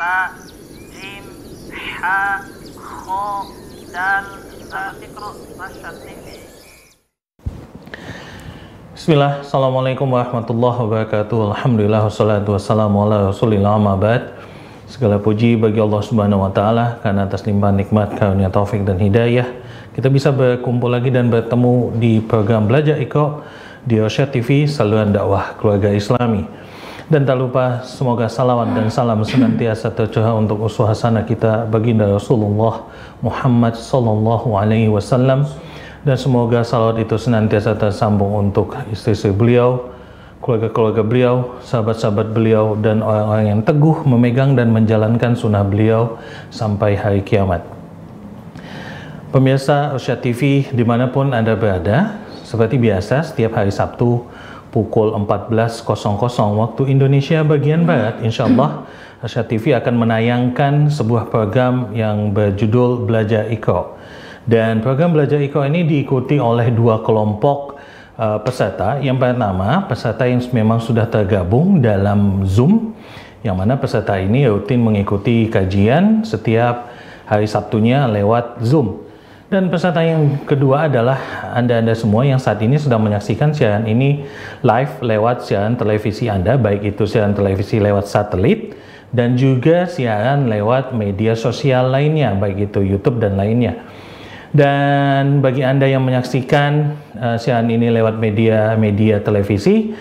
sa, jim, ha, kho, dal, TV. Bismillah, Assalamualaikum warahmatullahi wabarakatuh. Alhamdulillah, wassalatu wassalamu ala rasulillah amma ba'd. Segala puji bagi Allah subhanahu wa ta'ala Karena atas limpahan nikmat, karunia taufik dan hidayah. Kita bisa berkumpul lagi dan bertemu di program Belajar Iqra Di Rosyad TV, saluran dakwah keluarga islami dan tak lupa semoga salawat dan salam senantiasa tercurah untuk uswah hasanah kita baginda Rasulullah Muhammad sallallahu alaihi wasallam dan semoga salawat itu senantiasa tersambung untuk istri-istri beliau, keluarga-keluarga beliau, sahabat-sahabat beliau dan orang-orang yang teguh memegang dan menjalankan sunnah beliau sampai hari kiamat. Pemirsa Rosyad TV di mana pun Anda berada, seperti biasa setiap hari Sabtu pukul 14.00 waktu Indonesia bagian Barat, insya Allah Asyad TV akan menayangkan sebuah program yang berjudul Belajar Iqra. Dan program Belajar Iqra ini diikuti oleh dua kelompok uh, peserta. Yang pertama, peserta yang memang sudah tergabung dalam Zoom, yang mana peserta ini rutin mengikuti kajian setiap hari Sabtunya lewat Zoom. Dan peserta yang kedua adalah Anda-Anda semua yang saat ini sedang menyaksikan siaran ini live lewat siaran televisi Anda, baik itu siaran televisi lewat satelit dan juga siaran lewat media sosial lainnya, baik itu YouTube dan lainnya. Dan bagi Anda yang menyaksikan uh, siaran ini lewat media-media televisi,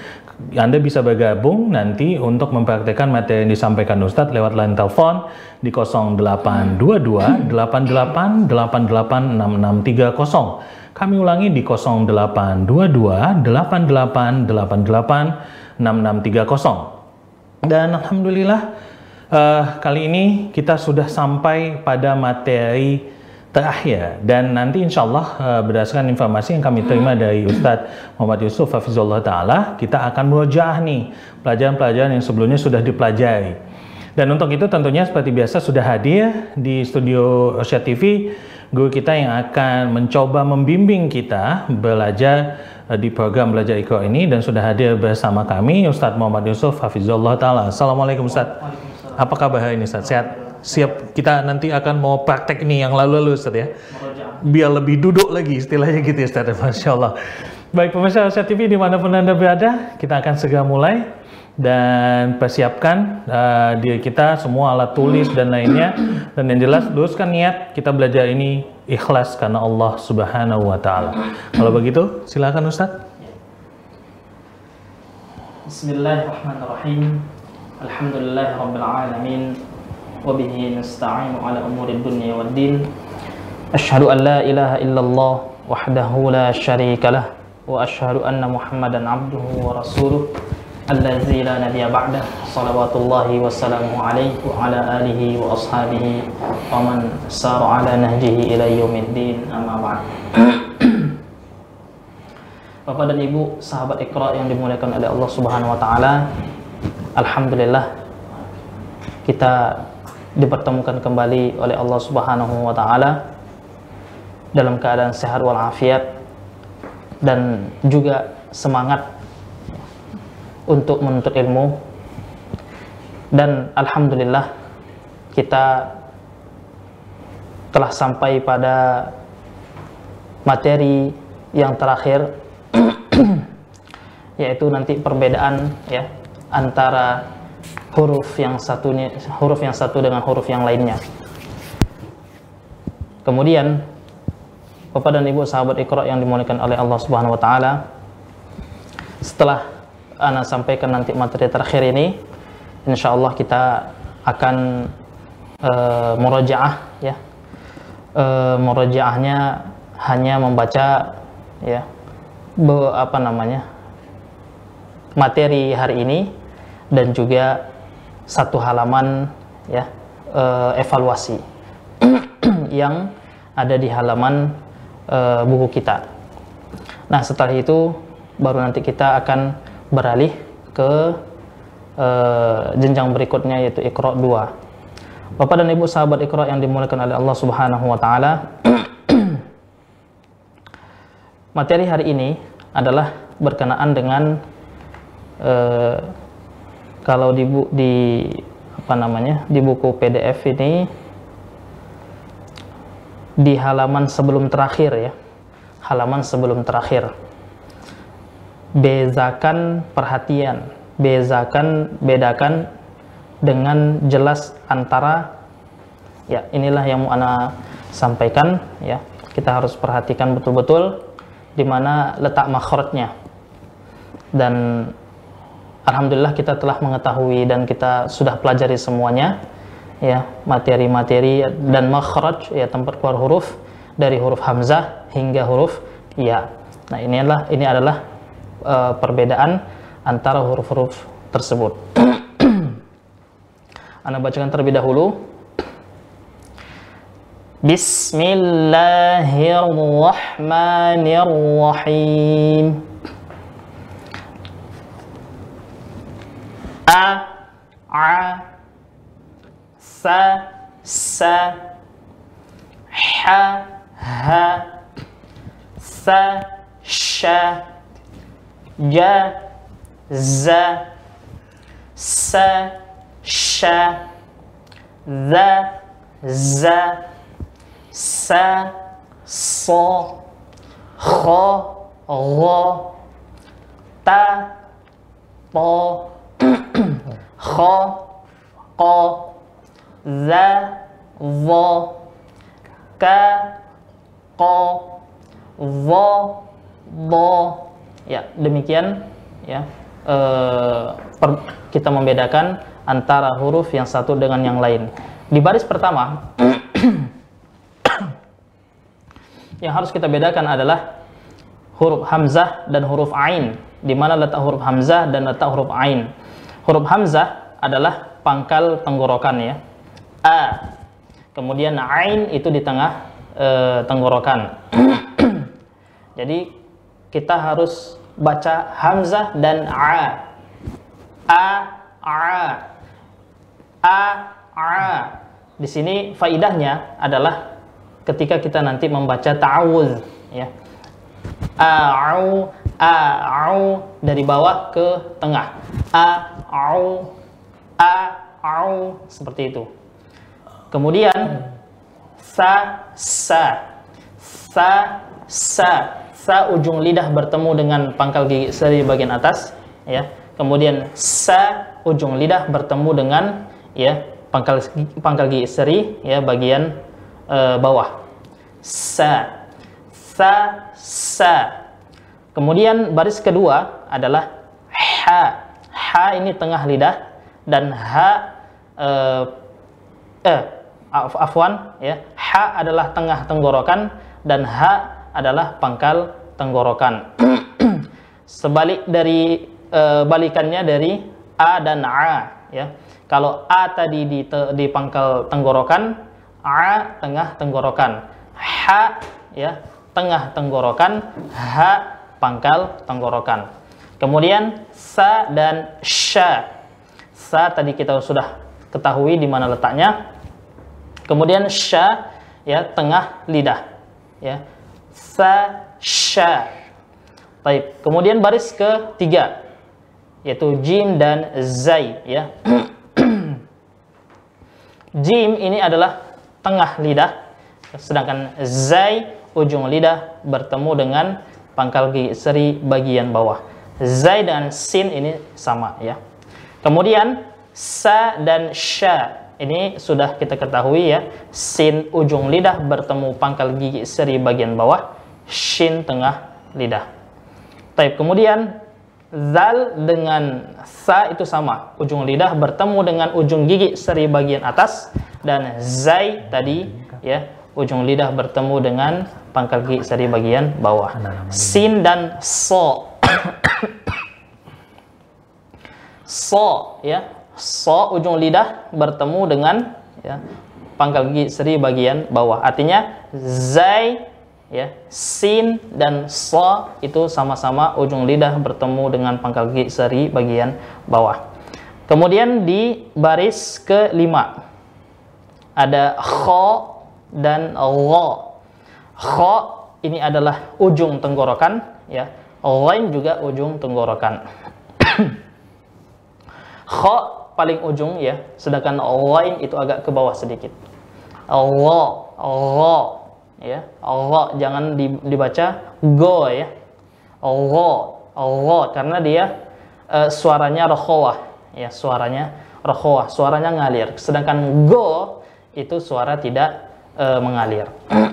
anda bisa bergabung nanti untuk mempraktekkan materi yang disampaikan Ustadz lewat line telepon di 0822 88 88 6630. Kami ulangi di 0822 88 88 6630. Dan Alhamdulillah uh, kali ini kita sudah sampai pada materi terakhir. Dan nanti insya Allah uh, berdasarkan informasi yang kami terima dari Ustadz Muhammad Yusuf Hafizullah Ta'ala kita akan merujah nih pelajaran-pelajaran yang sebelumnya sudah dipelajari. Dan untuk itu tentunya seperti biasa sudah hadir di studio Rosyad TV guru kita yang akan mencoba membimbing kita belajar uh, di program Belajar Iqra ini. Dan sudah hadir bersama kami Ustadz Muhammad Yusuf Hafizullah Ta'ala. Assalamualaikum Ustadz. Apa kabar hari ini Ustadz? Sehat? Siap kita nanti akan mau praktek ini yang lalu-lalu Ustaz ya. Biar lebih duduk lagi istilahnya gitu ya Ustaz. Masya Allah. Baik pemirsa Asia TV di mana pun Anda berada, kita akan segera mulai dan persiapkan uh, diri kita semua alat tulis dan lainnya dan yang jelas luruskan niat kita belajar ini ikhlas karena Allah Subhanahu wa taala. Kalau begitu silakan Ustaz. Bismillahirrahmanirrahim. Alhamdulillahirabbil alamin. وبه نستعين على أمور الدنيا والدين أشهد أن لا إله إلا الله وحده لا شريك له وأشهد أن محمدا عبده ورسوله الذي لا نبي بعده صلوات الله وسلامه عليه وعلى آله وأصحابه ومن سار على نهجه إلى يوم الدين أما بعد Bapak dan Ibu, sahabat Iqra yang dimuliakan oleh Allah Subhanahu wa taala. Alhamdulillah kita dipertemukan kembali oleh Allah Subhanahu wa taala dalam keadaan sehat walafiat dan juga semangat untuk menuntut ilmu. Dan alhamdulillah kita telah sampai pada materi yang terakhir yaitu nanti perbedaan ya antara huruf yang satunya huruf yang satu dengan huruf yang lainnya. Kemudian Bapak dan Ibu sahabat Iqra yang dimuliakan oleh Allah Subhanahu wa taala setelah ana sampaikan nanti materi terakhir ini insya Allah kita akan uh, murojaah ya uh, murojaahnya hanya membaca ya be, apa namanya materi hari ini dan juga satu halaman ya e, evaluasi yang ada di halaman e, buku kita. Nah setelah itu baru nanti kita akan beralih ke e, jenjang berikutnya yaitu Iqra 2. Bapak dan Ibu sahabat Iqra yang dimuliakan oleh Allah Subhanahu wa taala. materi hari ini adalah berkenaan dengan uh, kalau di, di apa namanya di buku PDF ini di halaman sebelum terakhir ya halaman sebelum terakhir. Bezakan perhatian bezakan bedakan dengan jelas antara ya inilah yang mau ana sampaikan ya. Kita harus perhatikan betul-betul di mana letak makhrajnya. Dan alhamdulillah kita telah mengetahui dan kita sudah pelajari semuanya ya materi-materi dan makhraj ya tempat keluar huruf dari huruf hamzah hingga huruf ya. Nah ini adalah ini adalah uh, perbedaan antara huruf-huruf tersebut. Anda bacakan terlebih dahulu. Bismillahirrahmanirrahim A A Sa Sa Ha Ha Sa Sha Ja Za Sa Sha Za Za Sa So Kho Gho Ta Po Kho Ko Za Vo Ka Ko Vo Bo Ya, demikian ya. Eh, per, kita membedakan antara huruf yang satu dengan yang lain. Di baris pertama yang harus kita bedakan adalah huruf hamzah dan huruf ain. Di mana letak huruf hamzah dan letak huruf ain. Huruf hamzah adalah pangkal tenggorokan ya. A. Kemudian ain itu di tengah e, tenggorokan. Jadi kita harus baca hamzah dan a. A a a a. Di sini faidahnya adalah ketika kita nanti membaca ta'awudz ya. A'u a'u dari bawah ke tengah. A'u a'u seperti itu. Kemudian sa sa. Sa sa. Sa ujung lidah bertemu dengan pangkal gigi seri bagian atas ya. Kemudian sa ujung lidah bertemu dengan ya pangkal pangkal gigi seri ya bagian uh, bawah. Sa. Sa sa. Kemudian baris kedua adalah ha ha ini tengah lidah dan ha uh, eh af afwan ya ha adalah tengah tenggorokan dan ha adalah pangkal tenggorokan. Sebalik dari e, balikannya dari a dan a ya. Kalau a tadi di di pangkal tenggorokan, a tengah tenggorokan. Ha ya, tengah tenggorokan, ha pangkal tenggorokan. Kemudian sa dan sha. Sa tadi kita sudah ketahui di mana letaknya. Kemudian sha ya tengah lidah ya sa sha. Baik, kemudian baris ketiga yaitu jim dan zai ya. jim ini adalah tengah lidah sedangkan zai ujung lidah bertemu dengan pangkal gigi seri bagian bawah. Zai dan sin ini sama ya. Kemudian sa dan sha ini sudah kita ketahui ya. Sin ujung lidah bertemu pangkal gigi seri bagian bawah, shin tengah lidah. Taib. Kemudian zal dengan sa itu sama. Ujung lidah bertemu dengan ujung gigi seri bagian atas dan zai tadi ya, ujung lidah bertemu dengan pangkal gigi seri bagian bawah. Sin dan so. So ya, so ujung lidah bertemu dengan ya, pangkal gigi seri bagian bawah. Artinya zai ya, sin dan so itu sama-sama ujung lidah bertemu dengan pangkal gigi seri bagian bawah. Kemudian di baris kelima ada kho dan lo. Kho ini adalah ujung tenggorokan ya. Lain juga ujung tenggorokan. kho paling ujung ya, sedangkan ghain itu agak ke bawah sedikit. Allah, Allah, ya, Allah jangan dibaca go ya, Allah, Allah karena dia uh, suaranya rokhawah, ya suaranya rokhawah, suaranya ngalir. Sedangkan go itu suara tidak uh, mengalir.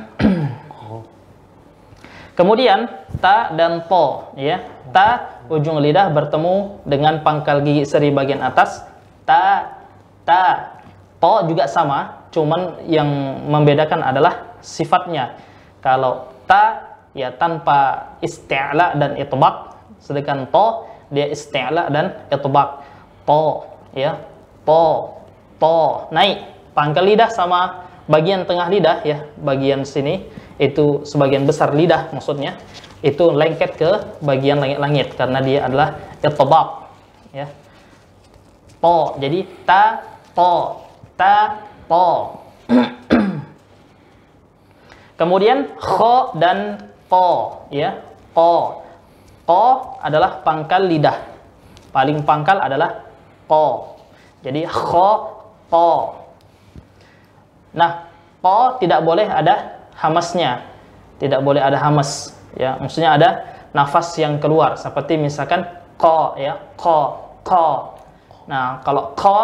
Kemudian ta dan to ya. Ta ujung lidah bertemu dengan pangkal gigi seri bagian atas. Ta ta to juga sama, cuman yang membedakan adalah sifatnya. Kalau ta ya tanpa isti'la dan itbaq, sedangkan to dia isti'la dan itbaq. To ya. To to naik pangkal lidah sama bagian tengah lidah ya, bagian sini itu sebagian besar lidah maksudnya itu lengket ke bagian langit-langit karena dia adalah itbaq ya. Po jadi ta po ta po kemudian kho dan po ya. Po po adalah pangkal lidah. Paling pangkal adalah po jadi kho po nah po tidak boleh ada hamasnya. Tidak boleh ada hamas, ya. Maksudnya ada nafas yang keluar seperti misalkan ko ya, ko, ko. Nah, kalau ko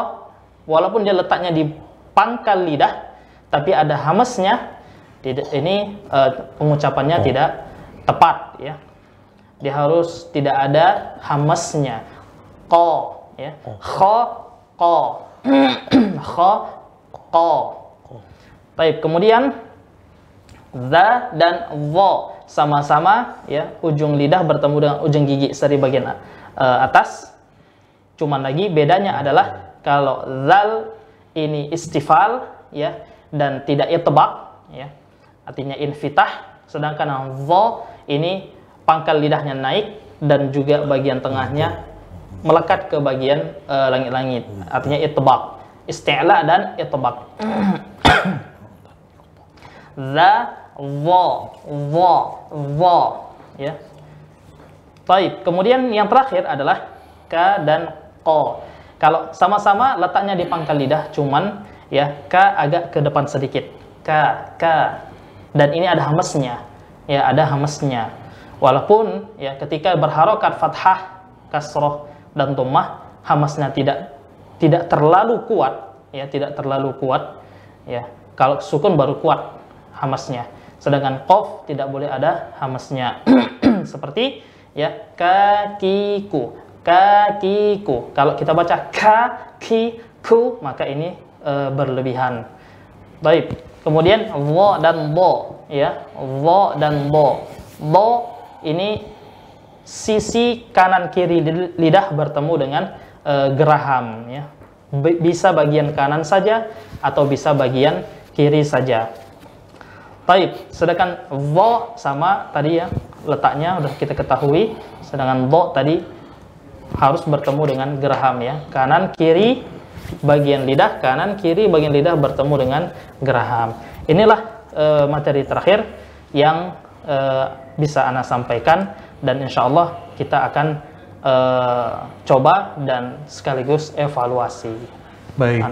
walaupun dia letaknya di pangkal lidah tapi ada hamasnya, tidak ini uh, pengucapannya oh. tidak tepat ya. Dia harus tidak ada hamasnya. Ko ya. Kho ko. Kho ko. Baik, kemudian za dan vo sama-sama ya ujung lidah bertemu dengan ujung gigi seri bagian uh, atas. Cuman lagi bedanya adalah kalau zal ini istifal ya dan tidak itbaq ya artinya infitah sedangkan vo ini pangkal lidahnya naik dan juga bagian tengahnya melekat ke bagian eh, langit-langit uh, artinya itbaq isti'la dan itbaq za wa wa wa ya Baik, kemudian yang terakhir adalah ka dan ko. Kalau sama-sama letaknya di pangkal lidah, cuman ya ka agak ke depan sedikit. Ka, ka. Dan ini ada hamesnya. Ya, ada hamesnya. Walaupun ya ketika berharokat fathah, kasroh dan tummah, hamasnya tidak tidak terlalu kuat, ya tidak terlalu kuat. Ya, kalau sukun baru kuat hamasnya. Sedangkan kof tidak boleh ada hamasnya. Seperti ya kakiku, kakiku. Kalau kita baca kakiku maka ini e, berlebihan. Baik. Kemudian wo dan bo ya. Wo dan bo. Bo ini sisi kanan kiri lidah bertemu dengan e, geraham ya. Bisa bagian kanan saja atau bisa bagian kiri saja. Taib, sedangkan vo sama tadi ya letaknya udah kita ketahui, sedangkan vo tadi harus bertemu dengan geraham ya. Kanan kiri bagian lidah, kanan kiri bagian lidah bertemu dengan geraham. Inilah e, materi terakhir yang e, bisa Anda sampaikan dan insya Allah kita akan e, coba dan sekaligus evaluasi. Baik,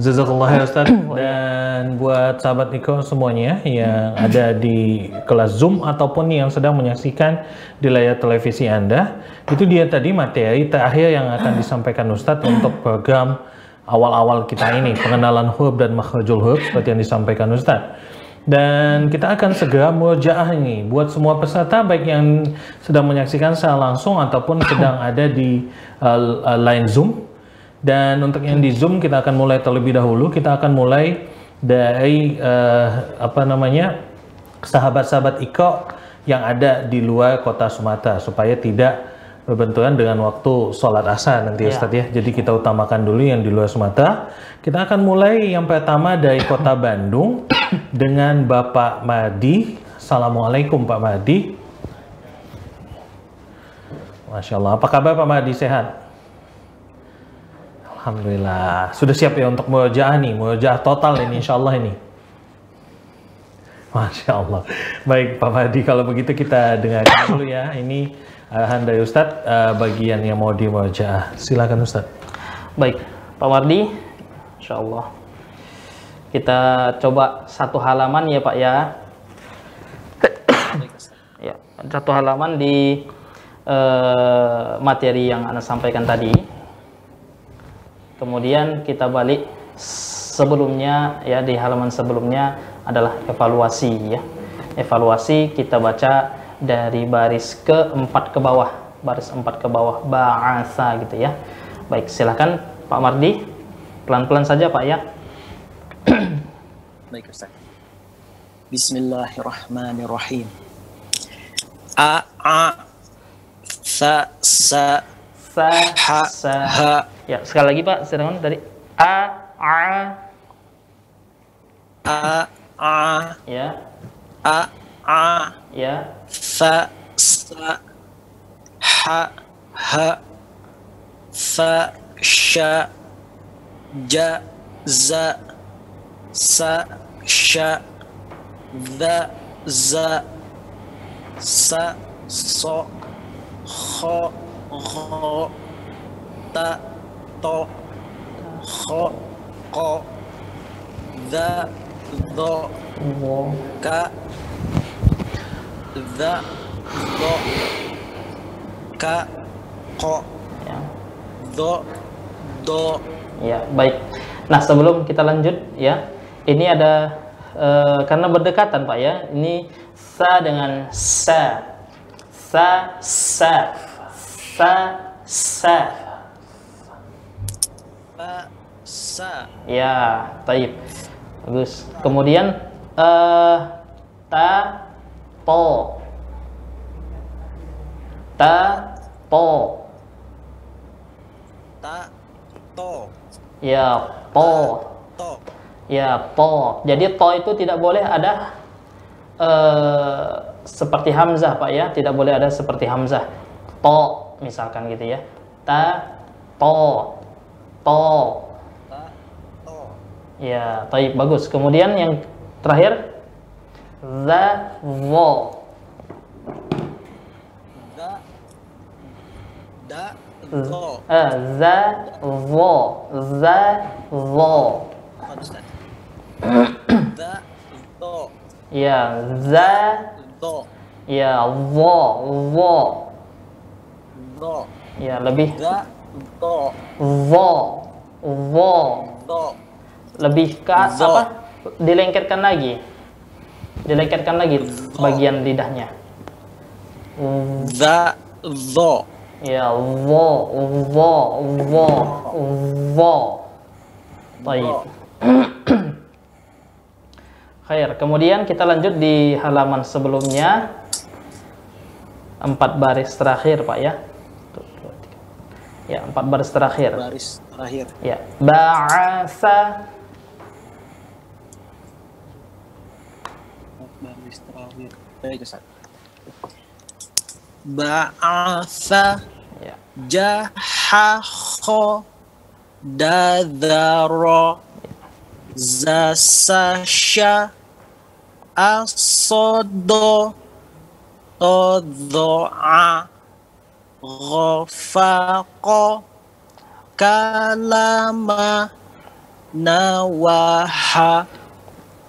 jazakallah ya Ustaz. Dan buat sahabat Niko semuanya yang ada di kelas Zoom ataupun yang sedang menyaksikan di layar televisi Anda, itu dia tadi materi terakhir yang akan disampaikan Ustadz untuk program awal-awal kita ini, pengenalan huruf dan makhrajul huruf seperti yang disampaikan Ustadz. Dan kita akan segera mujaah ini buat semua peserta baik yang sedang menyaksikan secara langsung ataupun sedang ada di uh, line Zoom dan untuk yang di Zoom kita akan mulai terlebih dahulu. Kita akan mulai dari uh, apa namanya sahabat-sahabat Iko yang ada di luar kota Sumatera supaya tidak berbenturan dengan waktu sholat asar nanti ya. Ustaz ya. Jadi kita utamakan dulu yang di luar Sumatera. Kita akan mulai yang pertama dari kota Bandung dengan Bapak Madi. Assalamualaikum Pak Madi. Masya Allah. Apa kabar Pak Madi? Sehat? Alhamdulillah. Sudah siap ya untuk mujaah nih, mujaah total ini insya Allah ini. Masya Allah. Baik Pak Madi, kalau begitu kita dengarkan dulu ya. Ini arahan dari Ustadz uh, bagian yang mau di mujaah. Silakan Ustadz. Baik. Pak Mardi, Insya Allah. Kita coba satu halaman ya Pak ya. ya, satu halaman di eh, materi yang Anda sampaikan tadi. Kemudian kita balik sebelumnya ya di halaman sebelumnya adalah evaluasi ya. Evaluasi kita baca dari baris keempat ke bawah, baris empat ke bawah bahasa gitu ya. Baik, silakan Pak Mardi. Pelan-pelan saja Pak ya. Baik Ustaz. Bismillahirrahmanirrahim. A a sa sa Sa, ha sa. ha. Ya, sekali lagi Pak, silakan tadi. A, a, a a. Ya, a a. Ya, sa sa. Ha ha. Fa sha. Ja za. Sa sha. Za za. Sa so kho gho ta to kho ko za do ka za do ka ko do do Ya, baik. Nah, sebelum kita lanjut ya, ini ada eh, karena berdekatan Pak ya. Ini sa dengan sa. Sa sa. Sa sa. pa sa Ya, taib. Bagus. Kemudian eh ta to. Ta to. ta to Ya, to. to Ya, to. Jadi to itu tidak boleh ada eh, seperti hamzah, Pak ya. Tidak boleh ada seperti hamzah. To misalkan gitu ya. Ta to. To. ta to Ya, taib bagus. Kemudian yang terakhir za wo. da Eh, za wo. Za wo. Da do Ya, za do ya wo wo. Do Ya, lebih da do wo wo do lebih ke Zo. apa? Dilengketkan lagi. Dilengketkan lagi bagian lidahnya. Da do ya wo wo wo wo baik. Khair. Kemudian kita lanjut di halaman sebelumnya. Empat baris terakhir Pak ya. Ya empat baris terakhir. baris terakhir. Ya, ba'asa. Baris terakhir. Baik Ustaz. Ba'atha ya. jahakho dadaro zasasha. Asodo. Todoa ghafaqo kalama nawaha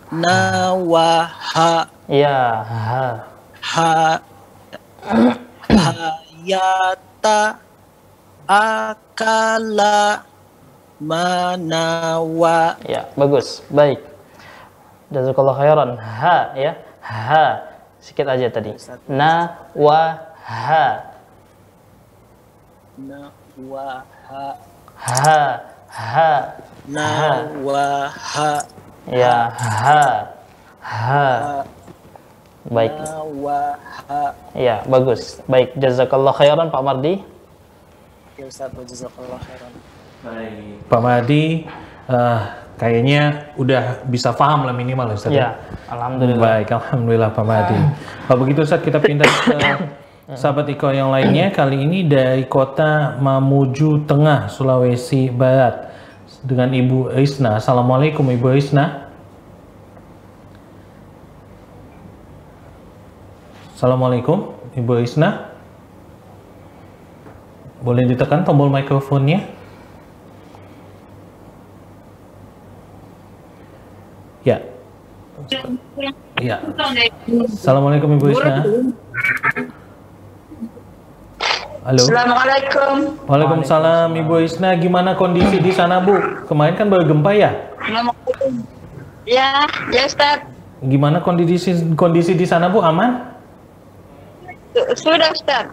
nawaha Ya, ha. ha hayata akala manawa Ya, bagus. Baik. Jazakallah khairan. Ha ya. Ha. Sikit aja tadi. Na wa ha. Nawaha Ha. Ha. nawaha Ya, ha. Ha. Baik. nawaha Ya, bagus. Baik, jazakallah khairan Pak Mardi. ya Ustaz jazakallah khairan Baik. Pak Madi, eh, kayaknya udah bisa paham lah minimal ya Ustaz. Ya, alhamdulillah. Baik, Alhamdulillah Pak Madi. Kalau begitu Ustaz kita pindah ke Sahabat Iko yang lainnya kali ini dari kota Mamuju Tengah, Sulawesi Barat dengan Ibu Isna. Assalamualaikum Ibu Isna. Assalamualaikum Ibu Isna. Boleh ditekan tombol mikrofonnya? Ya. Ya. ya. Assalamualaikum Ibu Isna. Halo. Assalamualaikum. Waalaikumsalam Ibu Isna. Gimana kondisi di sana Bu? Kemarin kan baru gempa ya? Ya, ya Ustaz. Gimana kondisi kondisi di sana Bu? Aman? Su- Sudah Ustaz.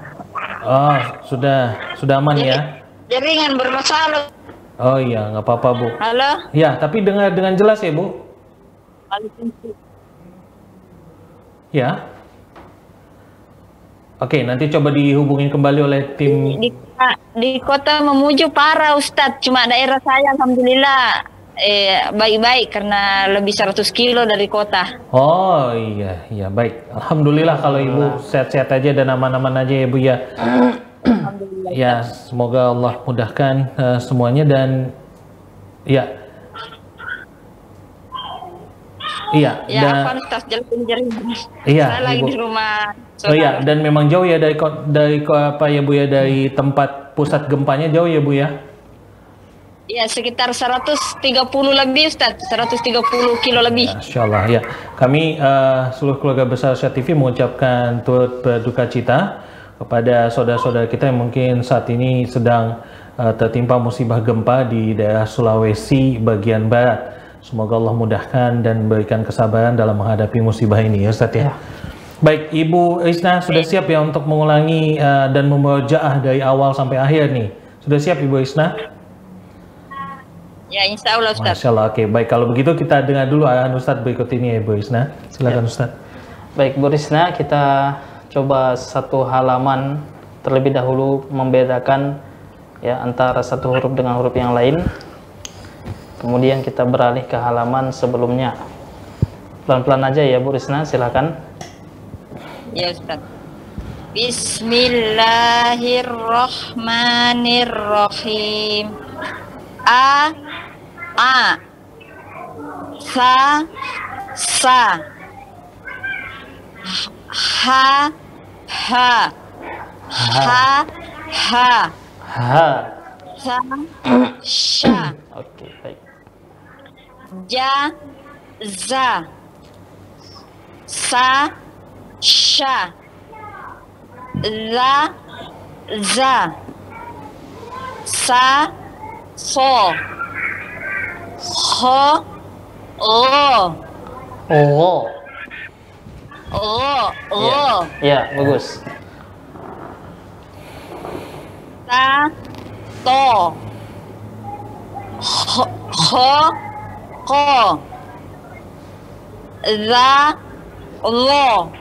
Oh, sudah sudah aman ya? Jaringan bermasalah. Oh iya, nggak apa-apa Bu. Halo. Ya, tapi dengar dengan jelas ya Bu. Ya. Oke, nanti coba dihubungin kembali oleh tim. Di, di kota Memuju parah Ustaz. Cuma daerah saya Alhamdulillah eh, baik-baik karena lebih 100 kilo dari kota. Oh iya, iya baik. Alhamdulillah kalau Ibu sehat-sehat aja dan aman-aman aja ya Bu ya. Ya, semoga Allah mudahkan eh, semuanya dan ya. Iya, Ya, dan jelasin jaringan. Iya, Saya lagi Ibu. di rumah. Oh iya, dan memang jauh ya dari dari apa ya Bu ya dari tempat pusat gempanya jauh ya Bu ya. Ya, sekitar 130 lebih Ustaz. 130 kilo lebih. Masya Allah ya. Kami eh, seluruh keluarga besar Syah TV mengucapkan turut berduka cita kepada saudara-saudara kita yang mungkin saat ini sedang eh, tertimpa musibah gempa di daerah Sulawesi bagian barat. Semoga Allah mudahkan dan berikan kesabaran dalam menghadapi musibah ini ya Ustaz ya. Baik, Ibu Isna sudah siap ya untuk mengulangi eh, dan memurojaah dari awal sampai akhir nih. Sudah siap Ibu Isna? Ya, insya Allah Ustaz. Masya Allah, oke. Baik, kalau begitu kita dengar dulu arahan Ustadz berikut ini ya Ibu Isna. Silakan Ustadz. Baik, Bu Risna, kita coba satu halaman terlebih dahulu membedakan ya antara satu huruf dengan huruf yang lain. Kemudian kita beralih ke halaman sebelumnya. Pelan-pelan aja ya Bu Risna, silakan. Ya Ustaz. Bismillahirrahmanirrahim. A A Sa Sa Ha Ha Ha Ha Ha. Sa Sha Oke, baik. Ja Za Sa Sha. Za Za. Sa. So Ho. O. Oh. O. O. Ya, bagus. Ta. To. Ho. Ho. Ko. Za. Lo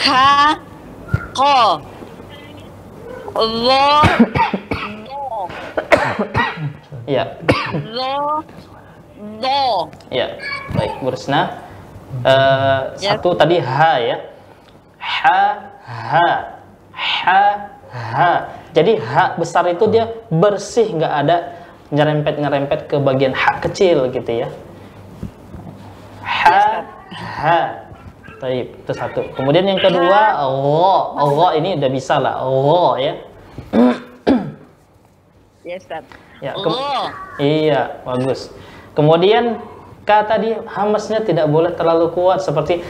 Ka Ko Lo Do Ya. Lo Do Ya, baik Bu Risna. Eh, Ya. Satu tadi H ya. H, H, H, H. Jadi H besar itu dia bersih, nggak ada nyerempet-nyerempet ke bagian H kecil gitu ya. H, H. Baik, itu satu. Kemudian yang kedua, Allah. Allah ini udah bisa lah. Allah ya. Ya Ustaz Ya, Iya, bagus. Kemudian K tadi hamesnya tidak boleh terlalu kuat seperti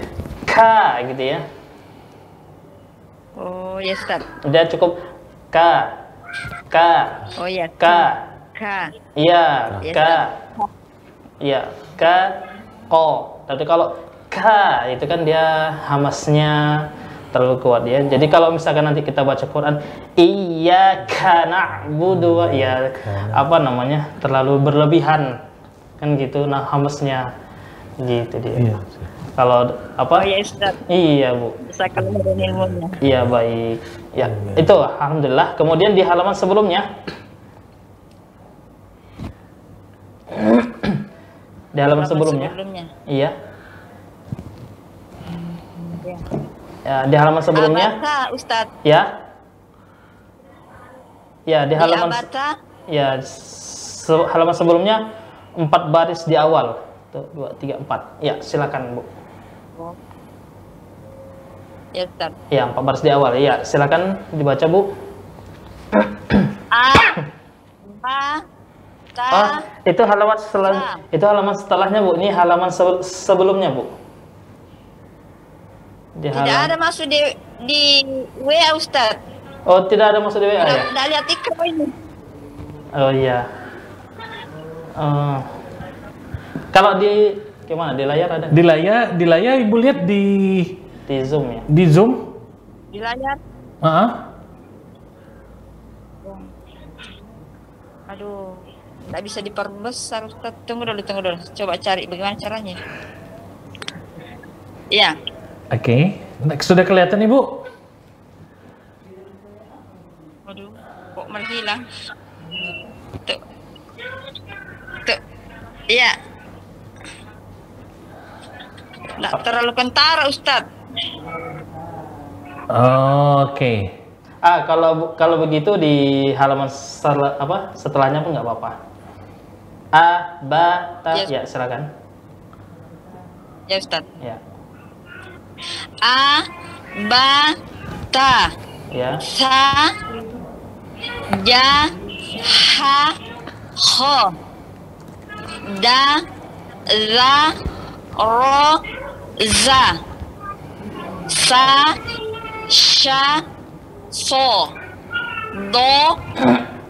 K gitu ya. Oh ya Ustaz Dia cukup K, K, Oh ya K, K iya, Ya, K, iya, K, Ko. Tapi kalau K itu kan dia hamasnya terlalu kuat ya. Jadi kalau misalkan nanti kita baca Quran, iya karena na'budu wa iya apa namanya terlalu berlebihan kan gitu. Nah hamasnya gitu dia. Kalau apa? Oh ya Ustaz Iya bu. Bisa kalau ada ilmunya Iya baik. Ya itu alhamdulillah. Kemudian di halaman sebelumnya di halaman sebelumnya, Sebelumnya iya. Ya. Ya, di halaman sebelumnya, Abata Ustaz ya. Ya, di Di halaman Abata ya se- halaman sebelumnya empat baris di awal. Tuh, dua, tiga, empat. Ya, silakan bu. Ya Ustaz Ya, empat baris di awal. Ya, silakan dibaca bu. A Ba Ta. Ah, itu halaman setelah itu halaman setelahnya Bu. Ini halaman se- sebelumnya Bu. Di Tidak halaman- ada masuk di di WA Ustaz. Oh, tidak ada masuk di WA ya? Tidak tidak lihat ikut ini. Oh iya. Eh, kalau di gimana? Di layar ada? Di layar, di layar ibu lihat di Di Zoom ya? di zoom. Di layar. Ah, Aduh, tidak bisa diperbesar Ustaz. Tunggu dulu, tunggu dulu. Coba cari bagaimana caranya. Ya, Oke. Next, Sudah kelihatan ibu? aduh, kok menghilang? Tuh, tuh, iya. Tidak terlalu kentara Ustaz. Oke. Ah, kalau kalau begitu di halaman setel- apa? Setelahnya pun nggak apa-apa. A, ba, ta, Yes. ya silakan. Ya Ustaz. Ya, A, ba, ta, ya. sa, ja, ha, ho, da, za, ro, za, sa, sha, so, do,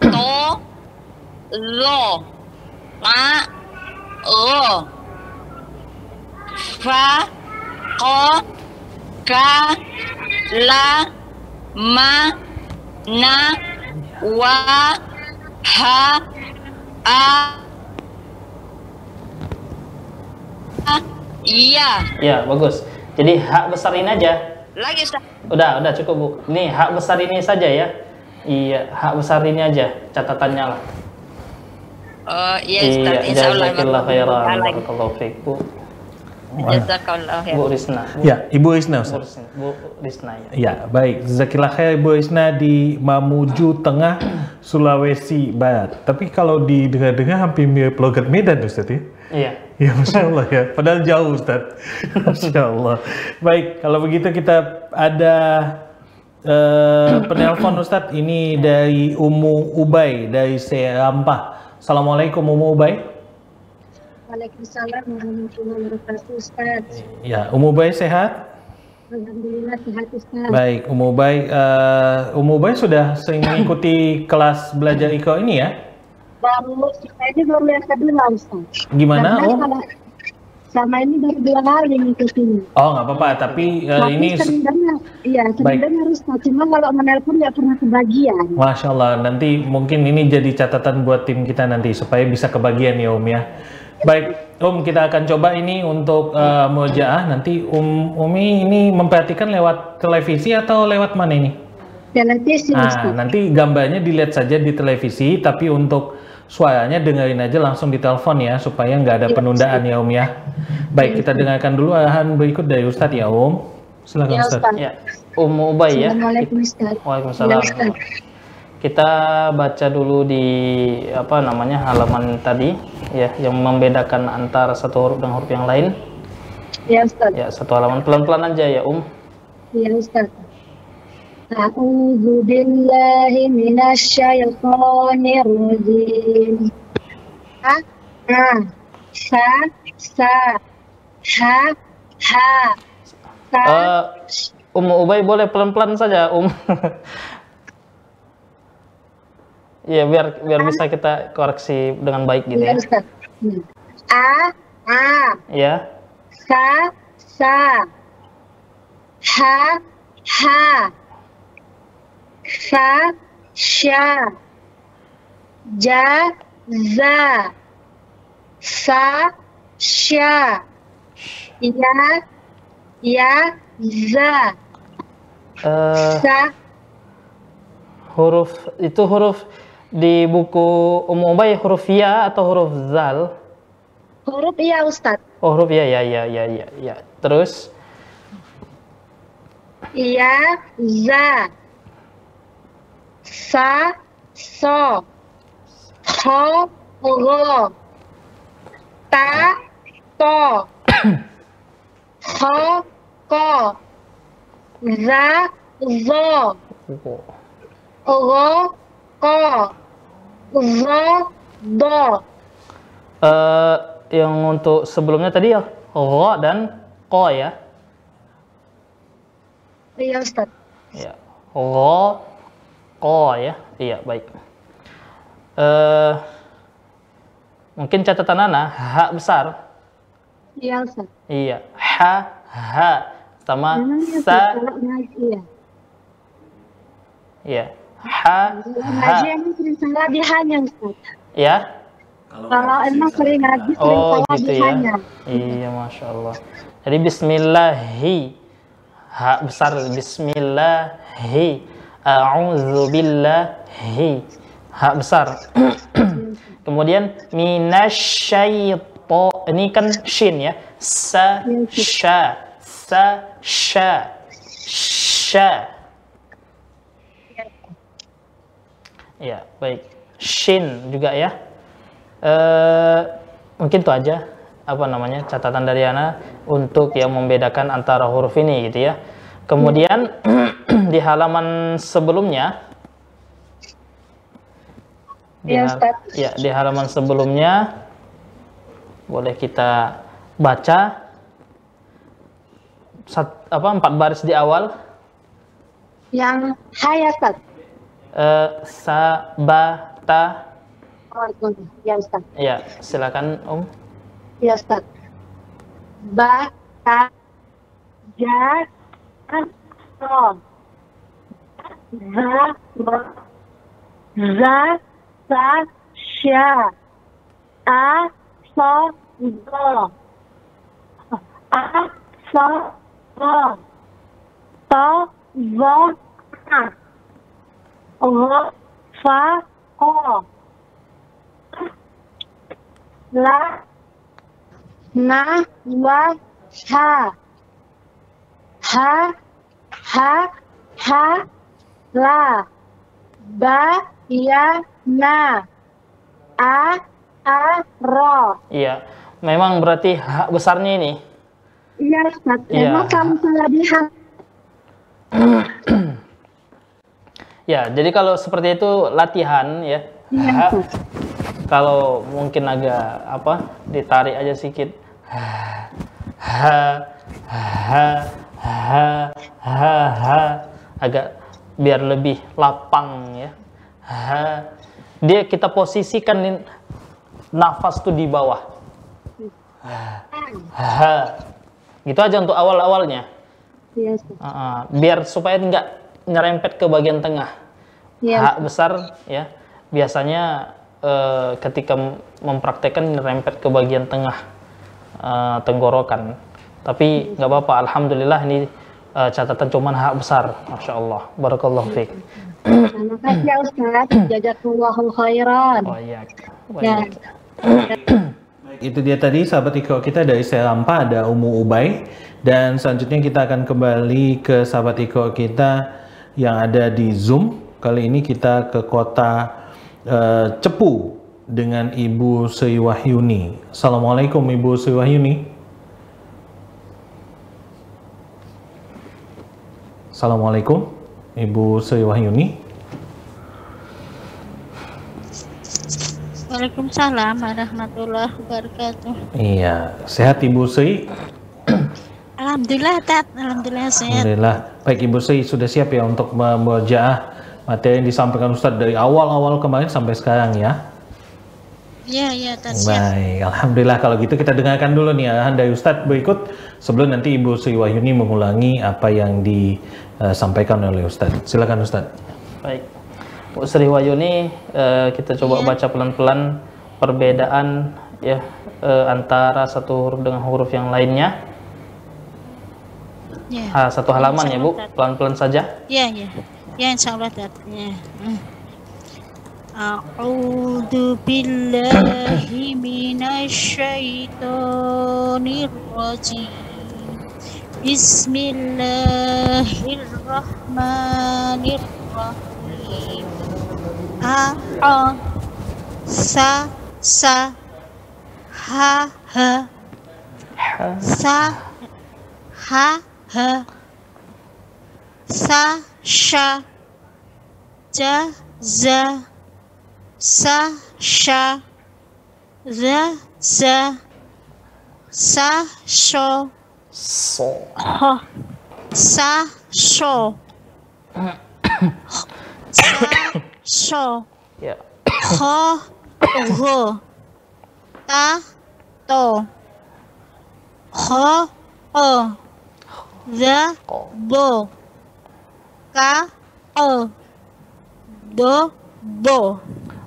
to, lo, ma, ro, fa, ko, ka, la, ma, na, wa, ha, a, a, iya. Ya, bagus. Jadi hak besar ini aja. Lagi Ustaz. Udah, udah cukup, Bu. Nih, hak besar ini saja ya. Iya, hak besar ini aja catatannya lah. Oh iya Ustaz, Iya, insya Allah. khairan. Lagi. Barakallahu fiik, Bu. Jazakallah Bu. Risna. Bu, Ya, Ibu Isna Bu Ustaz. Risna, Bu Risna ya. Ya, baik. Zakillah khair Ibu Isna di Mamuju Tengah, Sulawesi Barat. Tapi kalau didengar-dengar hampir mirip logat Medan Ustaz ya. Iya. Ya, Masya Allah ya. Padahal jauh Ustaz. Masya Allah. Baik, kalau begitu kita ada eh, penelpon Ustaz. Ini dari Umu Ubay dari Serampah. Assalamualaikum Umu Ubay. Waalaikumsalam warahmatullahi wabarakatuh Ustaz. Ya, Umu Ubay sehat? Alhamdulillah sehat Ustaz. Baik, Umu Ubay. eh, Umu Ubay sudah sering mengikuti kelas belajar Iko ini ya? Baru saya ini baru yang kedua Ustaz. Gimana, Karena Om? kalau Sama ini baru dua hari ngikutin. Oh, nggak apa-apa. Tapi eh, Tapi ini iya dengar Ustaz. Cuma kalau menelpon nggak pernah kebagian. Masya Allah, nanti mungkin ini jadi catatan buat tim kita nanti supaya bisa kebagian ya Om ya. Baik, Om kita akan coba ini untuk uh, mujaah. Nanti Om Umi ini memperhatikan lewat televisi atau lewat mana ini? Televisi Nah, nanti gambarnya dilihat saja di televisi, tapi untuk suaranya dengerin aja langsung di telepon ya, supaya nggak ada penundaan ya Om ya. Baik, kita dengarkan dulu arahan berikut dari Ustadz ya Om. Silakan Ya Ustadz. Ustaz. Ya. Ummu Ubay ya. Assalamualaikum Ustaz. Waalaikumsalam. Ya, Ustaz. Kita baca dulu di apa namanya halaman tadi ya yang membedakan antara satu huruf dengan huruf yang lain. Ya Ustaz. Ya, satu halaman pelan-pelan aja ya, Um. Ya Ustaz. A'udzu billahi minasyaitonir rajim. A, a, sa, sa, ha, ha, sa, Eh, Ummu Ubay boleh pelan-pelan saja, Um. Iya, biar biar bisa kita koreksi dengan baik gitu ya ya. Ustaz. Hmm. A, a, Ya. sa, sa, ha, ha, sa, sya, ja, za, sa, sya, ya, ya, za, Eh, sa, huruf itu huruf di buku Ummu Ubay huruf ya atau huruf zal? huruf iya Ustaz. Oh, huruf ya ya ya ya ya ya. Terus? Ya, za, sa, so, ho, ro, ta, to, ho, ko, za, zo, ro, ko, Do. Eh, yang untuk sebelumnya tadi ya ro dan ko ya. Iya Ustaz. Ya. Ro ko ya. Iya, baik. Eh mungkin catatan Ana ha besar. Iya Ustaz. Iya, ha ha sama sa ya. ya. Ha ngaji emang sering salah di hanya Ustaz. ya. Kalau emang sering ngaji sering Oh, salah gitu di ya. hanya. Iya, Masya Allah. Jadi bismillahi. Ha besar bismillahi. A'udzu billahi. Ha besar. Kemudian minasyaito ini kan shin ya. Sa sha sa sha sha. Ya, baik. Shin juga ya. Eh, mungkin itu aja apa namanya catatan dari Ana untuk yang membedakan antara huruf ini gitu ya. Kemudian di halaman sebelumnya di, Ustaz. ya, di halaman sebelumnya boleh kita baca sat- apa empat baris di awal Yang haya Eh, sabata. Ya Ustaz. ya silakan Om Ya Ustaz. Ba, ta, ja, ro. Za. Za, sa, sya. A, so, do. A, so, do. To, zo, a. Ro, fa, o. La, na wa ha ha ha ha la ba ya na a a ro Iya, memang berarti hak besarnya ini. iya Ustaz Iya. emang kamu salah lihat Ya, jadi kalau seperti itu latihan ya. Ustaz. kalau mungkin agak apa ditarik aja sedikit. Ha, ha, ha, ha, ha, ha. agak biar lebih lapang ya. Ha. Dia kita posisikan nafas tuh di bawah. Ha. Gitu aja untuk awal-awalnya. iya biar supaya nggak nyerempet ke bagian tengah. Iya. Hak besar ya. Biasanya eh, ketika mem- mempraktekkan nyerempet ke bagian tengah eh, tenggorokan. Tapi nggak apa-apa, alhamdulillah ini eh, catatan cuman hak besar, masya Allah, barakallahu fiik. terima kasih ya Ustaz. Jazakallahu khairan. Oh iya, ya. Itu dia tadi sahabat Iko kita dari Serampa ada Umu Ubay. Dan selanjutnya kita akan kembali ke sahabat Iko kita yang ada di Zoom. Kali ini kita ke kota eh, Cepu dengan Ibu Sri Wahyuni. Assalamualaikum Ibu Sri Wahyuni. Assalamualaikum Ibu Sri Wahyuni. Waalaikumsalam warahmatullahi wabarakatuh. Iya, sehat Ibu Sri? Alhamdulillah tat, alhamdulillah sehat. Alhamdulillah. Baik Ibu Sri sudah siap ya untuk memujaah materi yang disampaikan Ustadz dari awal-awal kemarin sampai sekarang ya. Iya iya. Baik, Alhamdulillah kalau gitu kita dengarkan dulu nih arahan dari Ustadz berikut sebelum nanti Ibu Sri Wahyuni mengulangi apa yang disampaikan oleh Ustadz. Silakan Ustadz. Baik, Bu Sri Wahyuni, eh, kita coba baca pelan-pelan perbedaan ya eh, antara satu huruf dengan huruf yang lainnya. Ya. Ah, satu halaman ya Bu, pelan-pelan saja. Ya ya. Ya insyaallah tat. Ya. A'udzu billahi minasyaitonir rajim. Bismillahirrahmanirrahim. A a sa sa ha ha sa ha ha sa sha ja za sa sha za za sa sho So. ho sa sho sa sho Ya. ho ho ta to ho o za Ko. bo ka o do bo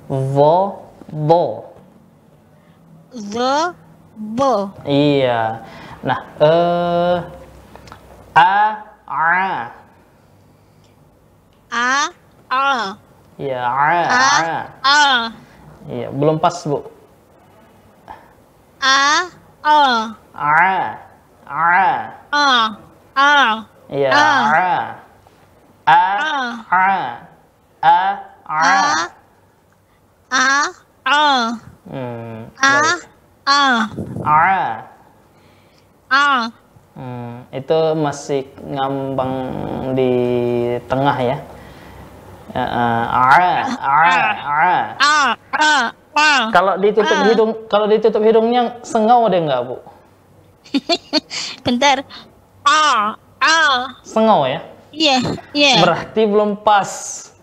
Vo. Bo. zo bo Iya. Nah, eh a a. a a Iya, a a a. a Iya, belum pas, Bu. a a A. A. a a Iya, A. a. A. A. A. A. a a Hmm. a baik. a A. a Hmm, itu masih ngambang di tengah ya. Ya, eh, A. A. A. a a a Kalau ditutup A. hidung, kalau ditutup hidungnya sengau ada nggak, Bu? bentar a a Sengau ya? iya iya Berarti belum pas.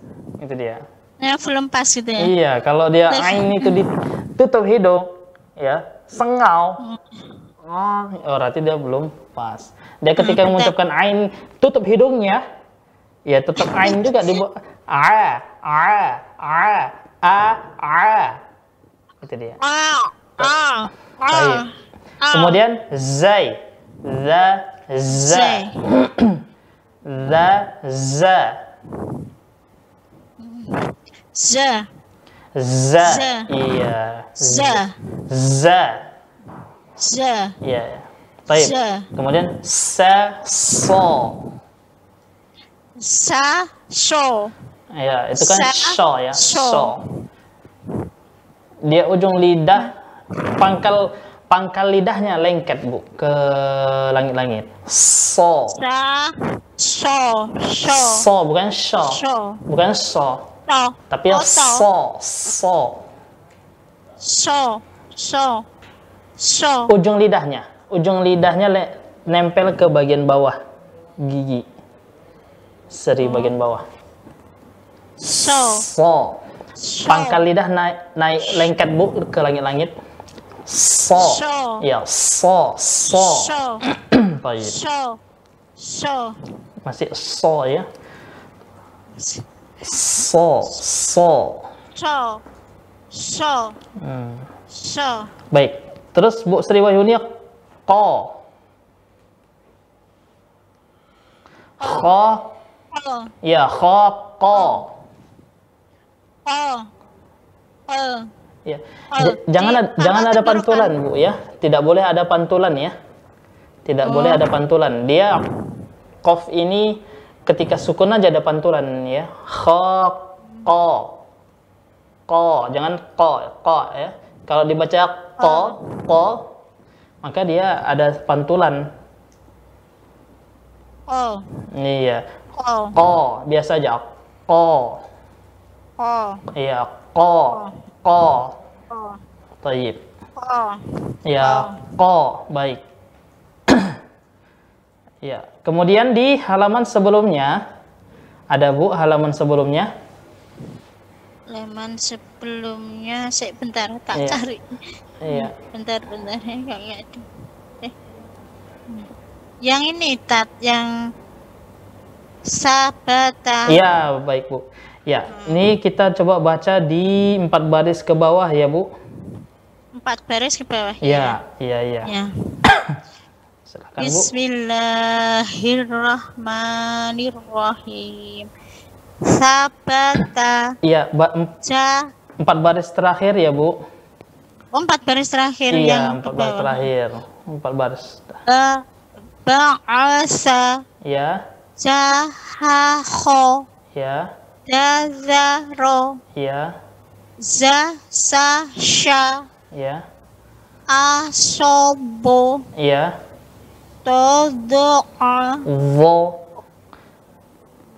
Itu dia. ya belum pas gitu ya Iya, kalau dia ain itu ditutup hidung, ya, sengau. Oh, oh, berarti dia belum pas. Dia ketika mengucapkan ain tutup hidungnya, ya tetap ain juga di a a a a a. Itu dia. a a a Baik. a Kemudian zai, za, za, Zai. za, za, za za, Za. iya, za za, za iya. Baik. Kemudian sa, so, sa sho ya itu kan sho ya, so. so. Dia ujung lidah, pangkal pangkal lidahnya lengket bu ke langit-langit. So, sa sho sho so bukan sho, sho bukan so. To Tapi yang Oh, so, so, sho sho sho ujung lidahnya, ujung lidahnya le- nempel ke bagian bawah. Gigi, seri bagian bawah. So, sho pangkal lidah naik naik lengket bu ke langit-langit. So, So. ya so, so, Baik. sho sho masih so ya. So, so. sho sho Hmm. sho Baik. Terus Bu Sri Wahyuni ko. Kho, o ya kho, ko. o o Ya. Oh, jangan di- ada, jangan ada pantulan, Bu ya. Tidak boleh ada pantulan ya. Tidak Oh. boleh ada pantulan. Dia kof ini ketika sukun aja ada pantulan ya. Kho, ko. Ko, jangan ko, ko ya. Kalau dibaca ko, ko, maka dia ada pantulan. o Iya. Ko, biasa aja. Ko. o Iya, ko, ko. Taib. o Ya, ko, baik. ya, kemudian di halaman sebelumnya ada Bu halaman sebelumnya. Leman sebelumnya, saya bentar tak Iya. cari. Iya. Bentar, bentar ya ada. Eh. Yang ini tat yang sabata. Iya, baik Bu. Ya, ini kita coba baca di empat baris ke bawah ya Bu. Empat baris ke bawah. Iya, iya, iya. Ya. Silakan Bu. Bismillahirrahmanirrahim. Sabata Iya, ba- ja empat baris terakhir ya Bu. oh, empat baris terakhir yang Iya, ke empat baris terakhir. Empat baris. Ba ba'asa Ya, jahaho ya, dazaro ya, za sa sha ya, asobo ya. Todoa Vo,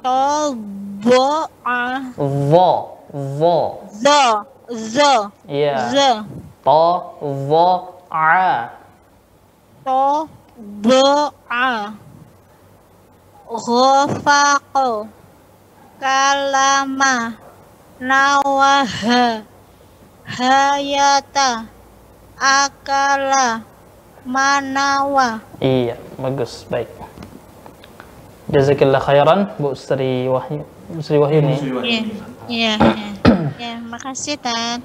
toboa vo, vo. zo zo Iya. zo to vo a To Bo'a Ghafaqo Kalama Nawaha Hayata Akala Manawa Iya, bagus, baik. Jazakillah khairan, Bu Sri Wahyu. Bu Sri Wahyuni. Iya, iya, iya. Ya, makasih Tat.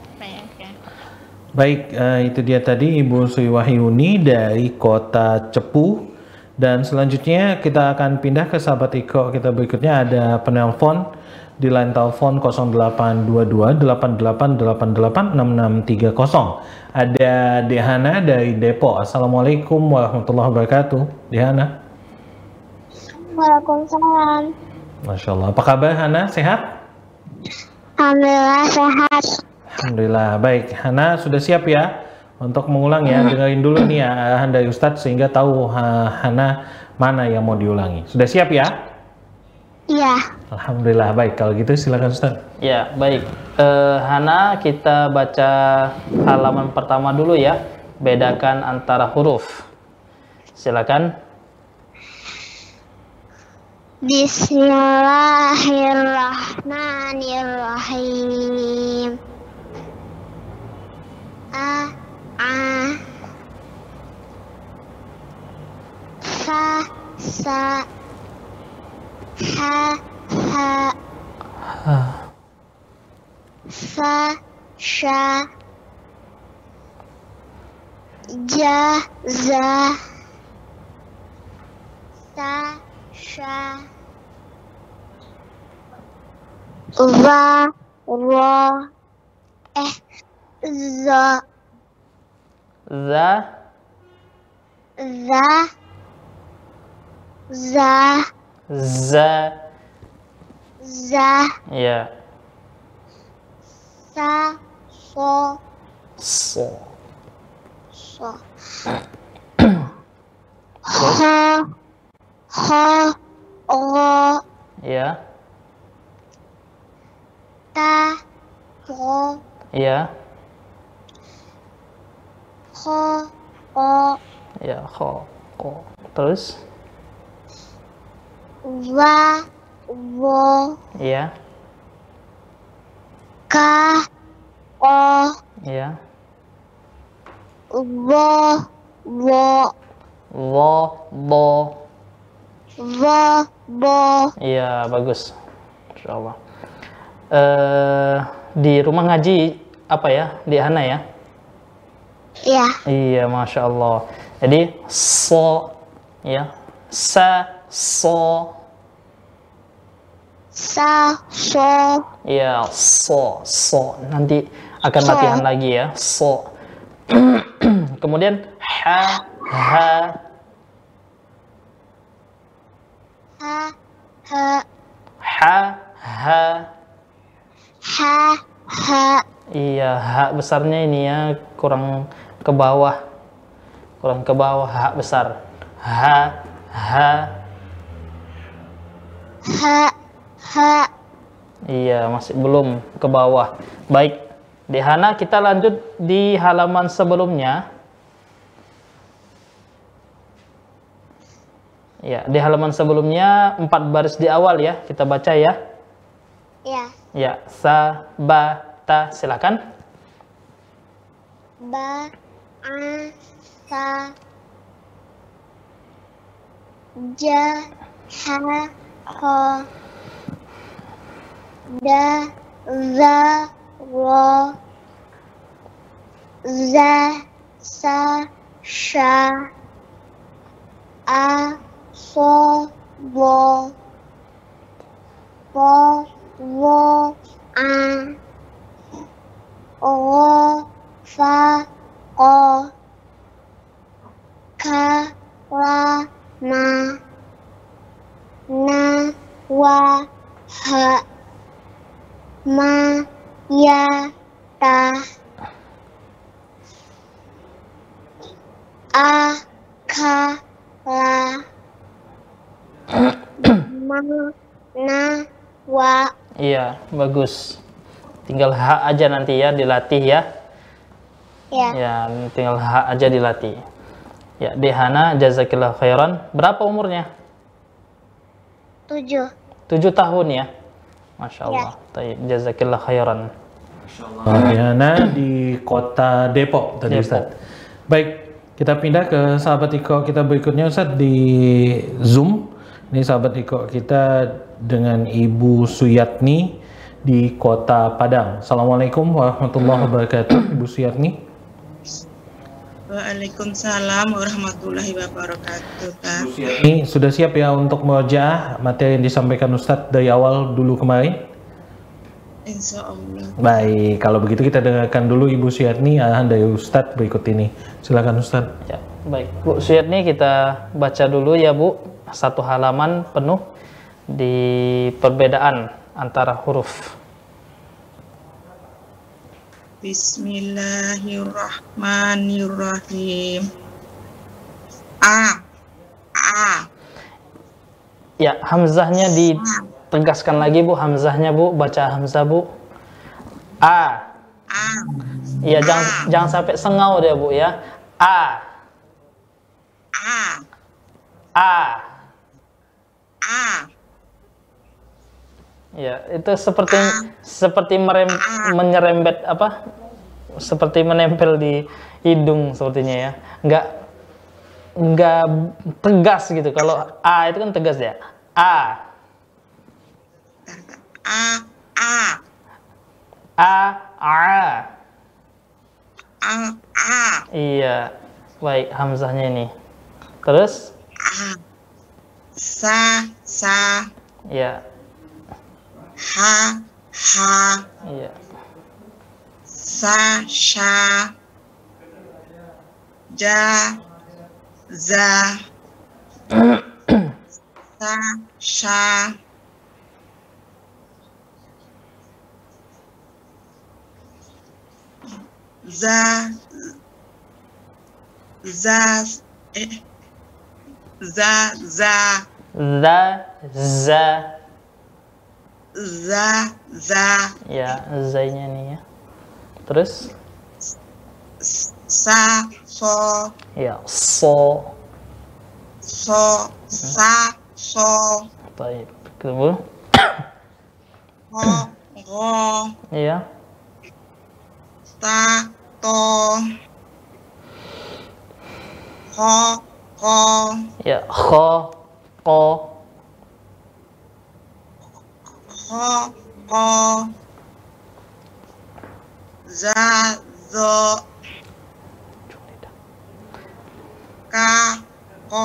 Baik, eh, itu dia tadi Ibu Sri Wahyuni dari kota Cepu. Dan selanjutnya kita akan pindah ke sahabat Iko kita berikutnya ada penelpon di line telepon 0822 8888 6630. Ada Dehana dari Depok. Assalamualaikum warahmatullahi wabarakatuh. Dehana. Waalaikumsalam. Masya Allah. Apa kabar Hana? Sehat? Alhamdulillah sehat. Alhamdulillah. Baik, Hana sudah siap ya untuk mengulang ya. Dengerin dulu nih ya arahan dari Ustadz sehingga tahu ha, Hana mana yang mau diulangi. Sudah siap ya? Iya. Alhamdulillah. Baik, kalau gitu silakan Ustadz. Ya, baik. Eh, Hana, kita baca halaman pertama dulu ya. Bedakan antara huruf. Silakan. Bismillahirrahmanirrahim. A a sa sa ha ha ha fa sha ja za sa sha va ro eh za Za, za. Za za, za. Ya. sa. So So. so ho ho ro Ya, ta. Ro ya, ho o. Ya. Kho, kho. Terus, va wo ya, ka o ya. wo wo Wo, bo. wo bo Iya, bagus. Insya Allah. Eh, di rumah ngaji apa ya? Di Hana ya? ya Iya, masya Allah. Jadi so, ya, sa, so, sa so ya, so, so. Nanti akan So. latihan lagi ya, so. Kemudian ha, ha, ha ha ha, ha. ha ha Iya, ha besarnya ini ya kurang ke bawah, kurang ke bawah ha besar. Ha, ha. ha ha Iya, masih belum ke bawah. Baik, di Hana kita lanjut di halaman sebelumnya. Ya, di halaman sebelumnya empat baris di awal ya, kita baca ya. ya Ya, sa, ba, ta, silakan. ba a sa ja ha ho da za ro za sa sha a so bo bo wo a o fa o ka ra ma na wa ha ma ya ta a ka la ma na wa Iya, bagus. Tinggal ha aja nanti ya dilatih ya. Ya. Ya, tinggal ha aja dilatih. Ya, Dehana jazakillah khairan. Berapa umurnya? Tujuh. Tujuh tahun ya. Masya Allah. Taib. Jazakillah khairan. Diana di kota Depok tadi Depok. Ustaz. Baik, kita pindah ke sahabat Iko kita berikutnya Ustaz di Zoom. Ini sahabat Iko kita dengan Ibu Suyatni di kota Padang. Assalamualaikum warahmatullahi wabarakatuh, Ibu Suyatni. Waalaikumsalam warahmatullahi wabarakatuh. Kak. Ini sudah siap ya untuk merojah materi yang disampaikan Ustadz dari awal dulu kemarin? Insya Allah. Baik, kalau begitu kita dengarkan dulu Ibu Suyatni arahan dari Ustadz berikut ini. Silakan Ustadz. Ya, baik. Bu Suyatni kita baca dulu ya Bu. Satu halaman penuh di perbedaan antara huruf. Bismillahirrahmanirrahim. A. A. Ya, hamzahnya ditegaskan lagi Bu, hamzahnya Bu, baca hamzah Bu. A. A. Iya, jangan jangan sampai sengau dia Bu ya. A. A. A. A. Ya, itu seperti seperti merem, menyerembet apa? Seperti menempel di hidung sepertinya ya. Enggak enggak tegas gitu. Kalau A itu kan tegas ya. A. A. A. A. A. A. A. Iya. Baik, hamzahnya ini. Terus A. Sa. Sa. ya. Ha. Ha. Iya. Sa. Sha. Ja. Za. Sa. Sha. Za. Za. Eh. Za. Za. Za za Za. Za. ya zainya nih ya. Terus Sa. So. ya so So. Sa. So. Baik, ketemu. Ho. Ro. Iya. Ta. To. Ho. Ko. Ya, kho, ko, Ho. Ko. Za. Zo. Ka. Ko.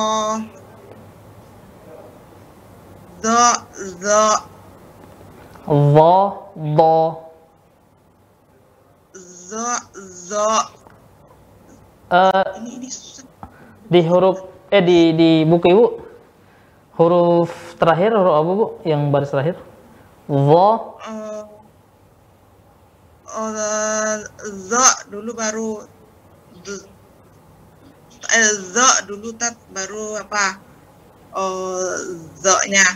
Do. Zo. vo, bo, Zo. Zo. eh Ini ini susah. di huruf eh di di buku ibu. Huruf terakhir huruf apa bu? Yang baris terakhir. Vo Eh, oh, zo. Dulu baru eh, zo dulu tat baru apa? Oh zo-nya.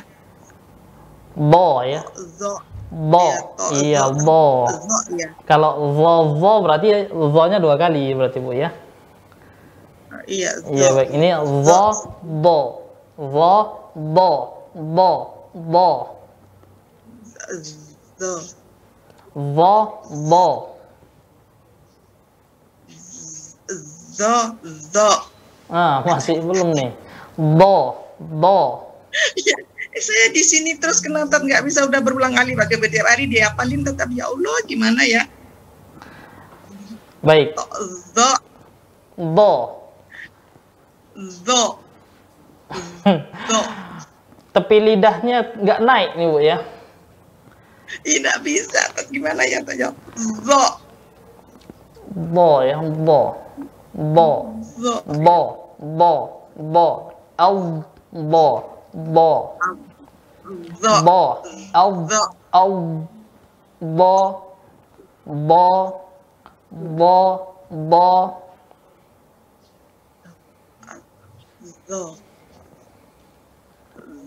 Bo ya. Zo bo Iya, iya bo zo ya kalau vo vo berarti vo nya dua kali berarti bu ya? Iya zo iya baik. Ini vo. bo vo. Bo bo bo vo. Bo zo zo ah masih belum nih. Bo bo saya di sini terus kenapa nggak bisa udah berulang kali pakai setiap hari. Dia hafalin tetap ya Allah gimana ya? Baik. Zo. Bo zo. Zo. Tepi lidahnya nggak naik nih bu ya? Tidak bisa gimana ya tanya zo. Bo ya. Bo. Bo. Zo. Bo. Bo. Bo. Au. Bo. Bo. Zo bo. Au. au. Bo. Bo. Bo. Bo.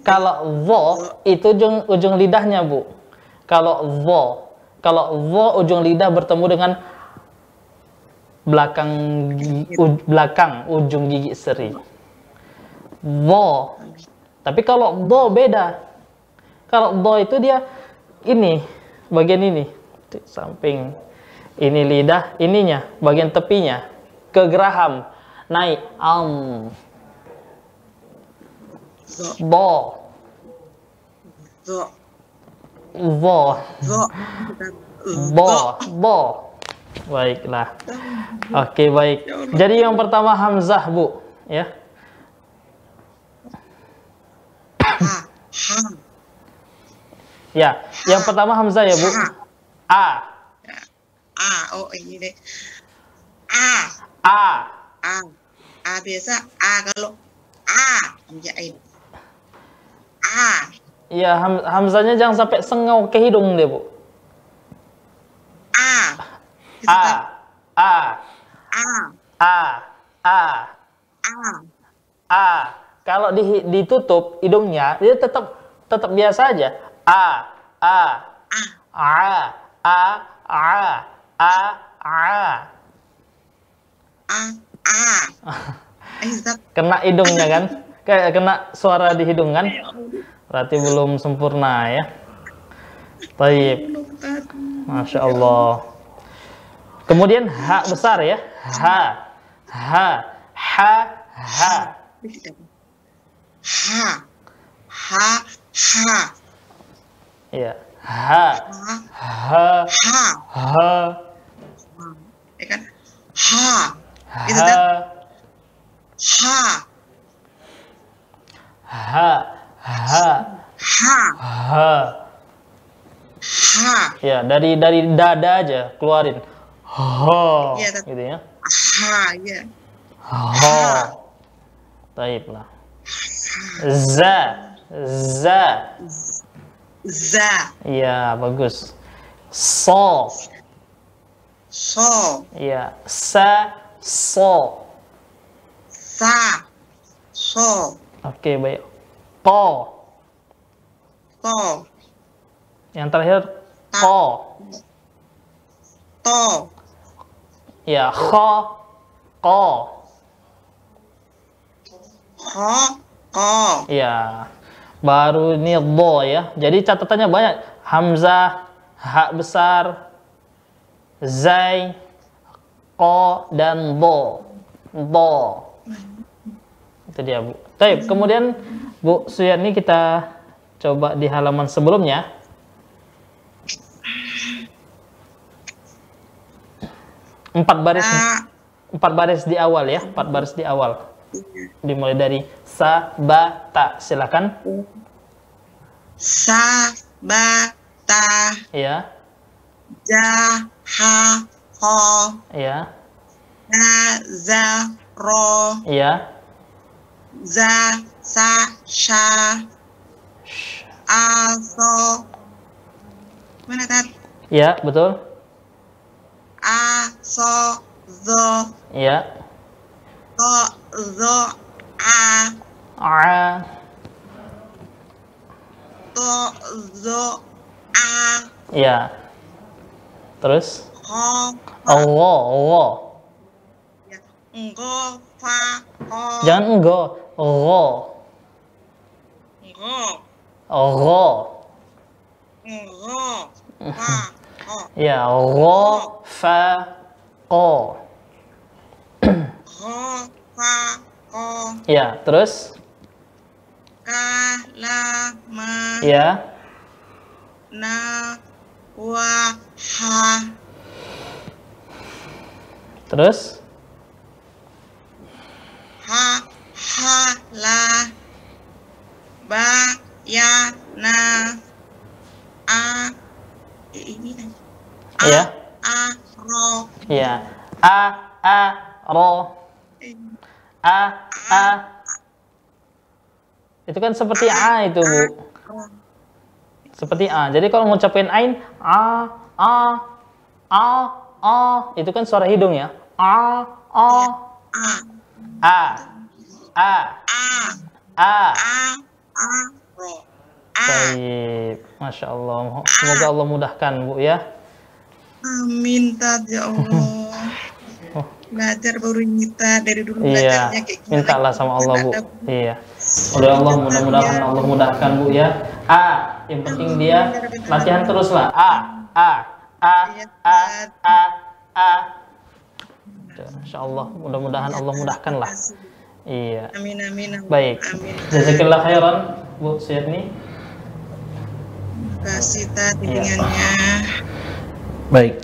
Kalau vo itu ujung ujung lidahnya bu. Kalau vo. Kalau vo ujung lidah bertemu dengan belakang u- belakang ujung gigi seri. Bo. Tapi kalau do beda. Kalau do itu dia ini bagian ini. Samping ini lidah ininya bagian tepinya. Ke geraham naik. Am. Bo bo zo, bo. Bo. Baiklah. Oke baik. Ya jadi yang pertama hamzah bu ya. Ha, ha, ya yang pertama hamzah ya bu. Ha, a. A, oh ini deh, a, a. A, a biasa a kalau a, hamzain, a, ya ham- hamzahnya jangan sampai sengau ke hidung deh bu. A, a. A. A, a. A. A, a. Kalau di, ditutup hidungnya dia tetap tetap biasa aja a a a, a a a a a. A, a, kena hidungnya kan? Kayak kena suara di hidung kan? Berarti belum sempurna ya. Taib. Masya Allah. Kemudian ha besar ya. Ha ha ha ha. Ha, ha, ha, ya ha ha, ha ha, ha ya kan? Ha, ha kan? ha, ha ha ha, ha ha, ya dari dari dada aja keluarin ho Iya, gitu ya ha, ya. ho Taib lah za za Za, ya bagus. So so, ya sa so sa, so, oke baik. To to, yang terakhir to to, ya kho. Ko ho, ko, ya baru ini do ya. Jadi catatannya banyak. Hamzah ha besar zai ko dan do. Do. Itu dia bu. Taib. kemudian bu Suyani kita coba di halaman sebelumnya. Empat baris a, empat baris di awal ya empat baris di awal dimulai dari sa ba ta. Silakan. Sa, ba, ta, ya. Ja, ha, ho, ya. Na, za, ro, ya. Za, sa, sha, a, so, mana tat? ya betul. A, so, zo, ya to, zo, a, a to, zo, a, ya terus? Ho, Allah Allah ya, ngo, fa, ho, jangan enggo Allah ngo, Allah ngo, fa, ho, ya Allah fa ko ho, fa, ho, ya terus? Ka, la, ma, ya na, wa, ha, terus? Ha, ha, la, ba, ya, na, a, ini kan. A, ya a, ro, ya a a ro a a itu kan seperti a itu bu seperti a jadi kalau ngucapin ain a a a a itu kan suara hidung ya a a A, a a a, Baik, masya Allah. Semoga Allah mudahkan bu ya. amin, ya Allah. Belajar baru minta dari dulu Iya, belajarnya kayak gimana. mintalah sama Allah bu. Ada- Iya. Udah Allah mudah-mudahan Allah mudahkan bu ya. A, yang penting dia latihan terus lah. A, A, A, Iya, A. A, A. Insya Allah mudah-mudahan Allah mudahkan lah. Iya. Amin amin. amin. Baik. Jazakallah khairan Bu Suyatni. Terima kasih Tat Iya. bimbingannya. Baik.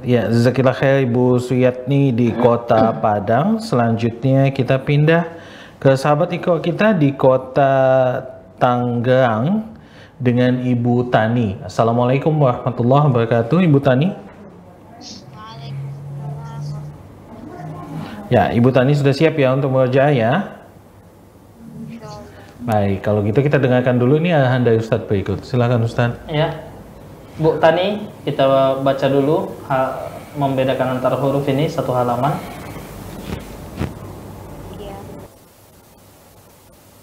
Ya, Zakillah khair Ibu Suyatni di Kota Padang. Selanjutnya kita pindah ke sahabat Iko kita di Kota Tangerang dengan Ibu Tani. Assalamualaikum warahmatullahi wabarakatuh, Ibu Tani. Ya, Ibu Tani sudah siap ya untuk mengerjakan ya? Baik, kalau gitu kita dengarkan dulu ini arahan dari Ustadz berikut. Silakan Ustadz. Ya. Bu Tani, kita baca dulu ha- membedakan antara huruf ini satu halaman. Iya.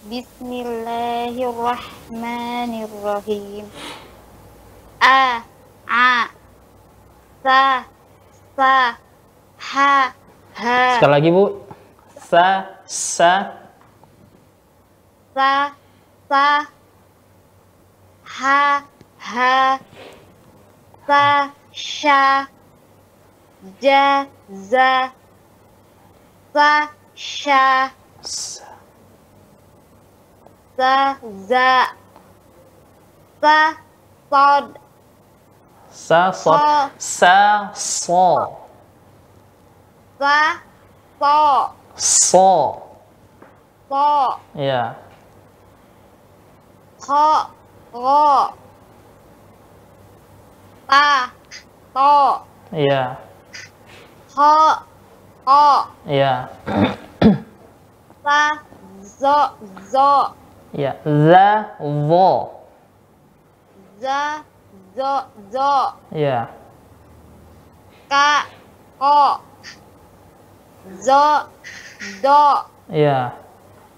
Bismillahirrahmanirrahim. A, a, sa, sa, ha, ha, Sekali lagi Bu. Sa, sa, sa, sa, ha, ha, sa, sha, ja, za, sa, sha, sa. sa, za, sa, sod, Sa, so, Sa. sa, so, sa, so, so. so, Ya. kho, ro, ta, to, Ya. kho, ko, Ya. sa, zo, zo, Ya. Za, vo. za, zo, zo, Ya. ka, ko, zo, do, Ya.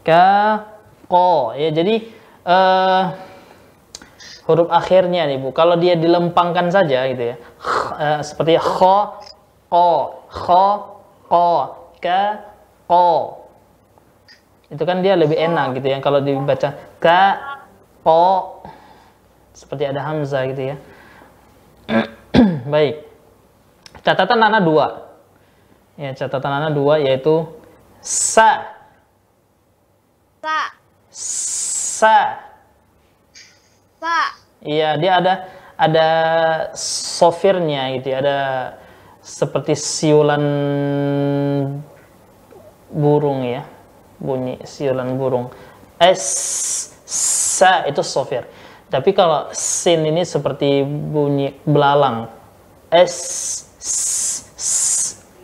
Ka, ko. Ya, jadi eh huruf akhirnya nih Bu, kalau dia dilempangkan saja gitu ya. eh, seperti kho, ko, kho, ko, ka, ko. Itu kan dia lebih enak gitu ya kalau dibaca ka, ko. Seperti ada hamzah gitu ya. Baik. Catatan Nana dua. Ya, catatan Nana dua yaitu sa, sa, sa. sa, Iya, dia ada ada sofirnya gitu ya, ada seperti siulan burung ya, bunyi siulan burung. S sa itu sofir. Tapi kalau sin ini seperti bunyi belalang. S, s, s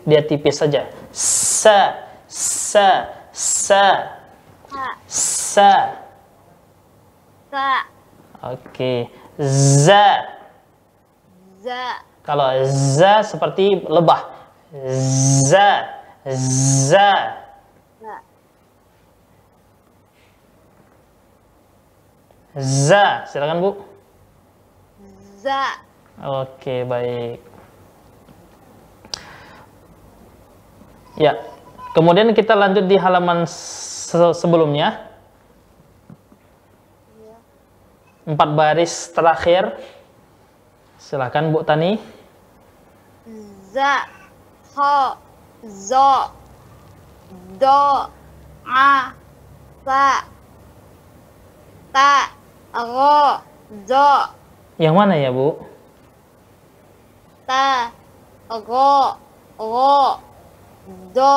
dia tipis saja. Sa, sa, sa, sa, sa. Oke, za. za, Kalau za seperti lebah. Za. za, Za, silakan Bu. za, Oke, baik. Ya, kemudian kita lanjut di halaman se- sebelumnya. Empat baris terakhir. Silakan Bu Tani. za, kho, zo, do, a, sa, ta, ro, zo, Yang mana ya Bu? ta, ro, ro, do,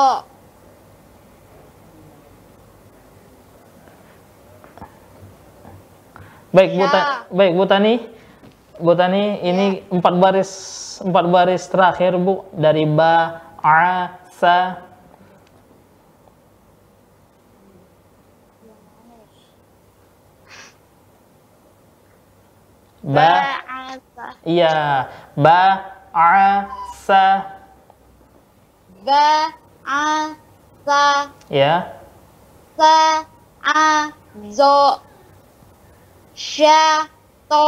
Baik Bu, Ya. Ta- baik Bu Tani. Bu Tani, ini empat baris empat baris terakhir Bu dari ba, a, sa. Ba, iya, ba, a, sa, ba'asa, ya, sa, a, zo, sha, to,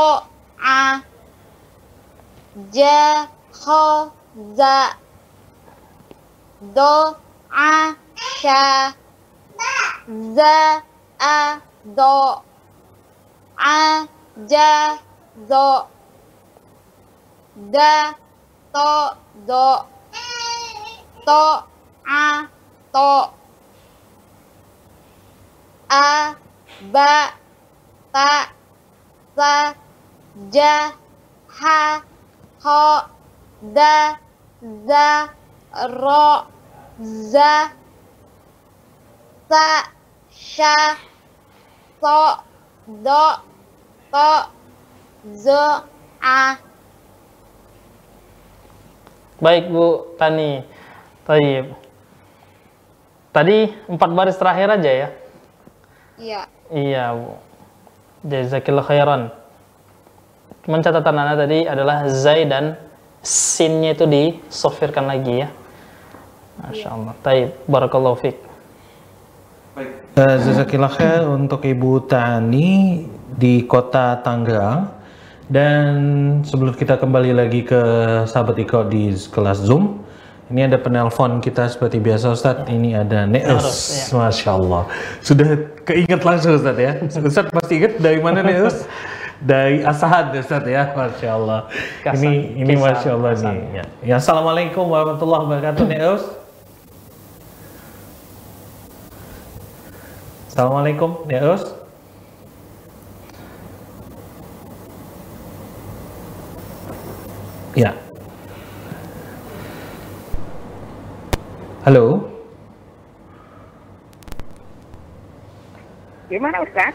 a, ja, za, do a sha za a do a ja da to do to a to a ba ta sa ja ha ho da za ro za sa sha so do to zo a Baik Bu Tani. Taib. Tadi empat baris terakhir aja ya? iya Iya Bu. Jazakillah khairan. Cuman catatan Anda tadi adalah Zai dan Sinnya itu disofirkan lagi ya. Masya Allah. Taib. Barakallahu fiqh. Uh, Jazakillah khair untuk Ibu Tani di kota Tangerang. Dan sebelum kita kembali lagi ke sahabat Iko di kelas Zoom, ini ada penelpon kita seperti biasa Ustadz. Ini ada Neus, Neus, Masya Allah. Sudah keinget langsung Ustadz ya. Ustadz pasti inget dari mana Neus? Dari Asahan Ustadz ya, Masya Allah. Kasan- ini ini kisan, Masya Allah kasan. nih. Ya. ya, Assalamualaikum warahmatullahi wabarakatuh Neus. Assalamualaikum Neus. Ya. Halo. Gimana Ustaz?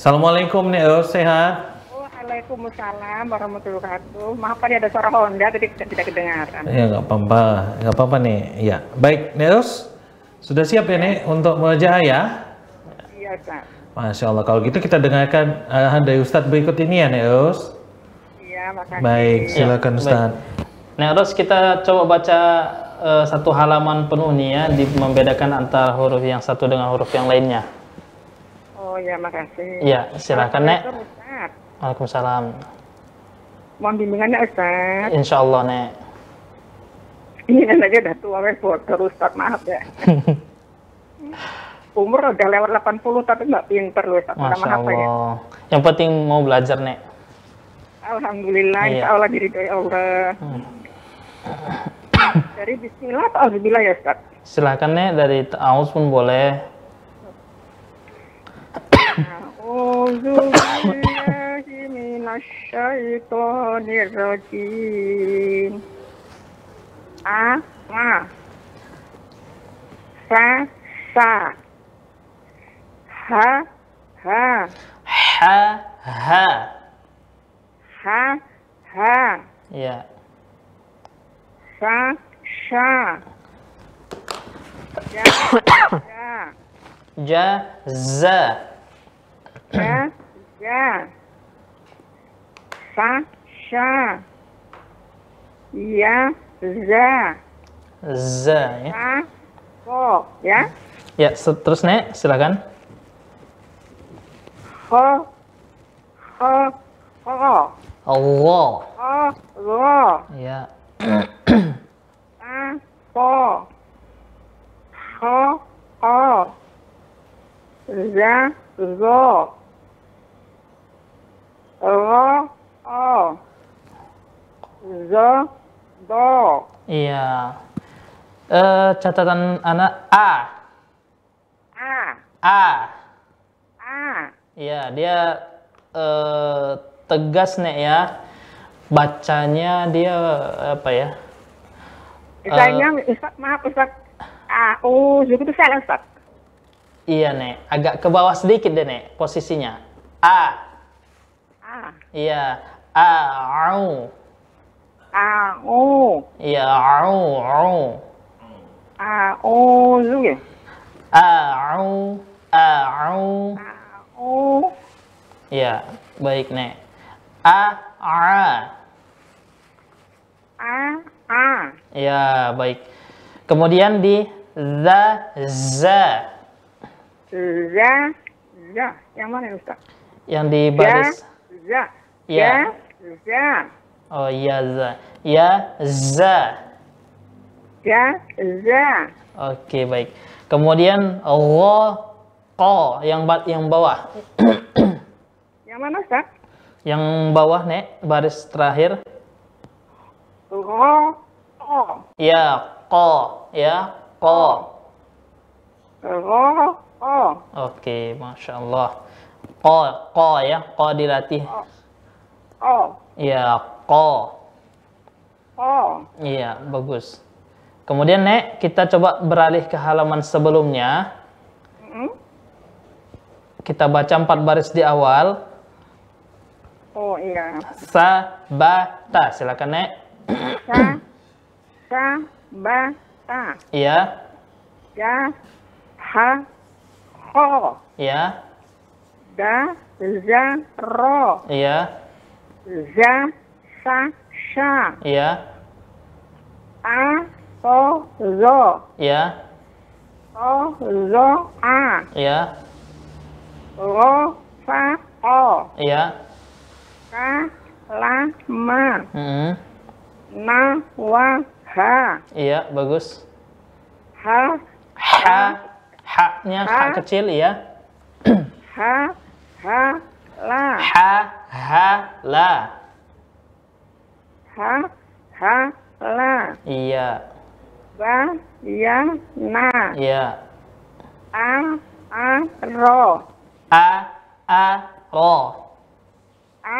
Assalamualaikum Neus, sehat? Waalaikumsalam warahmatullahi wabarakatuh. Maaf tadi ada suara Honda tadi tidak tidak kedengaran. Ya nggak apa-apa, nggak apa-apa nih. Ya, baik Neus, sudah siap ya nih untuk mujaah ya? Iya Ustaz. Masya Allah, kalau gitu kita dengarkan arahan dari Ustadz berikut ini ya Neus. Iya makasih. Baik, Ya, silakan baik. Ustadz. Nah, terus kita coba baca eh, satu halaman penuh nih ya, di, membedakan antara huruf yang satu dengan huruf yang lainnya. Oh ya makasih. Iya, silakan Nek. Waalaikumsalam. Mohon bimbingannya Ustaz. Insya Allah Nek. Ini kan aja udah tua wes bodoh Ustaz maaf ya. Umur udah lewat 80 tapi nggak pinter loh Ustaz. Udah Masya maaf ya. Allah. Yang penting mau belajar Nek. Alhamdulillah, Iya. insya Allah diridhoi Allah dari bismillah atau alhamdulillah ya Ustaz? Silahkan nih dari Taus pun boleh. A'udzubillahi A sa. Sa. Ha. Ha. Ha. Ha. Ha. Ha. Ya. Sa sha Ja ja Ja za. Ja ja Sa sha Ya za Za ya. Sa Ko ya Ya, terus Nek, silakan. Ho Ho Ho Allah. Lo Ya. Ko Ho Ho Za Zo Ro O Zo Do Iya. Eh catatan anak A. A A. A Iya, dia eh, tegas nek ya. Bacanya dia apa ya? Misalnya Ustaz maaf Ustaz A U Z itu salah Ustaz Iya nek, agak ke bawah sedikit deh nek posisinya. A. A Iya. A. Au. A U Iya. Au. Au. A U Z ya A. Au. A. Au. U Iya, baik nek. A. A. A A Iya, baik. Kemudian di za za Za Za yang mana ya, Ustaz? yang di Ya baris Za Ya. Ya Za Oh iya za. Ya za. Ja, za. Oke, baik. Kemudian gha qa yang ba- yang bawah. Yang mana Ustaz? Yang bawah, Nek, baris terakhir. Ro, o. Ya, qa, ya, qa. Ro, o. Oke, masya Allah. Qa, qa ya, qa dilatih. O. Ya, qa. O. Iya, bagus. Kemudian, Nek, kita coba beralih ke halaman sebelumnya. Mm. Kita baca empat baris di awal. Oh iya. Sabata, silakan, Nek. Sa, sa, ba, ta. Iya, Ja, ha, ho. iya, Da, za, ro. iya, Za, sa, sha. iya, A, so, zo. iya, O, zo, a. iya, Ro, fa, o. iya. Ka, la, ma. Mm-mm. Na, wa, ha. Iya, bagus. Ha, Ha, ha-nya ha Ha. kecil, iya. ha, ha, la. Ha, ha, la. Ha, ha, la. Iya, Ba, ya, na. iya. A, a, ro. A, a, ro. A,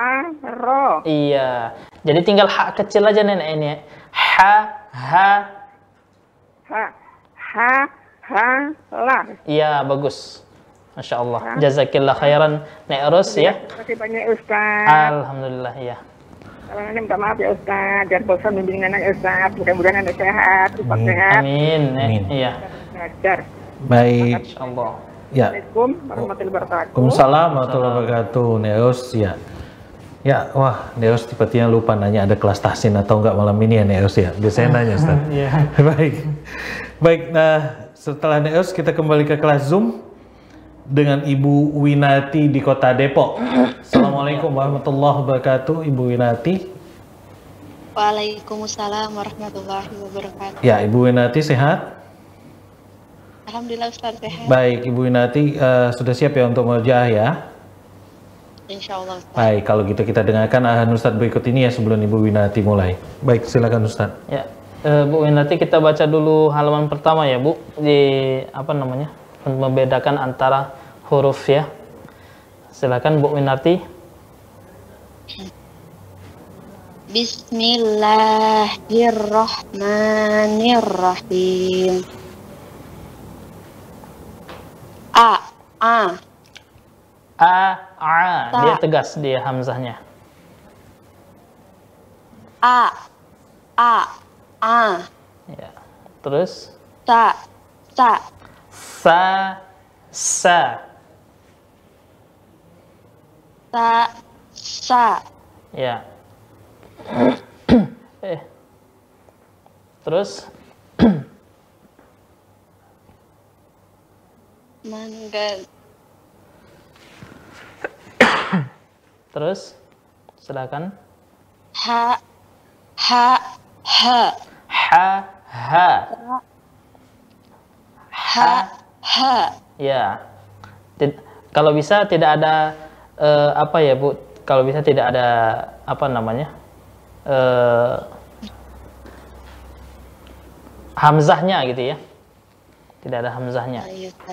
a, ro. Iya. Jadi tinggal ha kecil aja nenek ini. Ha, ha. Ha, ha, ha, la. Iya, bagus. Masya Allah. Jazakillah khairan. Nek Ros ya. Terima kasih banyak Ustaz. Alhamdulillah ya. Kalau nanti minta maaf ya Ustaz. Jangan bosan membimbing anak Ustaz. Mudah-mudahan anak sehat, cepat sehat. Amin. Amin. Iya. Belajar. Baik. Masya Allah. Ya. Assalamualaikum warahmatullahi wabarakatuh. Waalaikumsalam warahmatullahi wabarakatuh. Neos ya. Ya, wah, Neos sepertinya lupa nanya ada kelas tahsin atau enggak malam ini ya Neos ya. Biasanya nanya, Ustaz. Iya. Baik. Baik, nah setelah Neos kita kembali ke kelas Zoom dengan Ibu Winati di Kota Depok. Assalamualaikum warahmatullahi wabarakatuh, Ibu Winati. Waalaikumsalam warahmatullahi wabarakatuh. Ya, Ibu Winati sehat? Alhamdulillah Ustaz sehat. Baik, Ibu Winati eh, sudah siap ya untuk merjaah ya? Insya Allah Ustaz. Baik, kalau gitu kita dengarkan arahan Ustadz berikut ini ya sebelum Ibu Winati mulai. Baik, silakan Ustadz. Ya, eh, Bu Winati kita baca dulu halaman pertama ya Bu di apa namanya membedakan antara huruf ya. Silakan Bu Winati. Bismillahirrahmanirrahim. A, A, A, A, dia tegas dia hamzahnya. A, A, A, Ya. Terus? Ta, Ta, sa, sa. Ta, Sa, Ya. eh. Terus? Mangga, terus silakan. Ha, Ha, Ha, Ha, ha. Ha, Ha. Ya. Tid- kalau bisa tidak ada eh, apa ya, Bu? Kalau bisa tidak ada apa namanya? eh hamzahnya gitu ya. Tidak ada hamzahnya. Ha,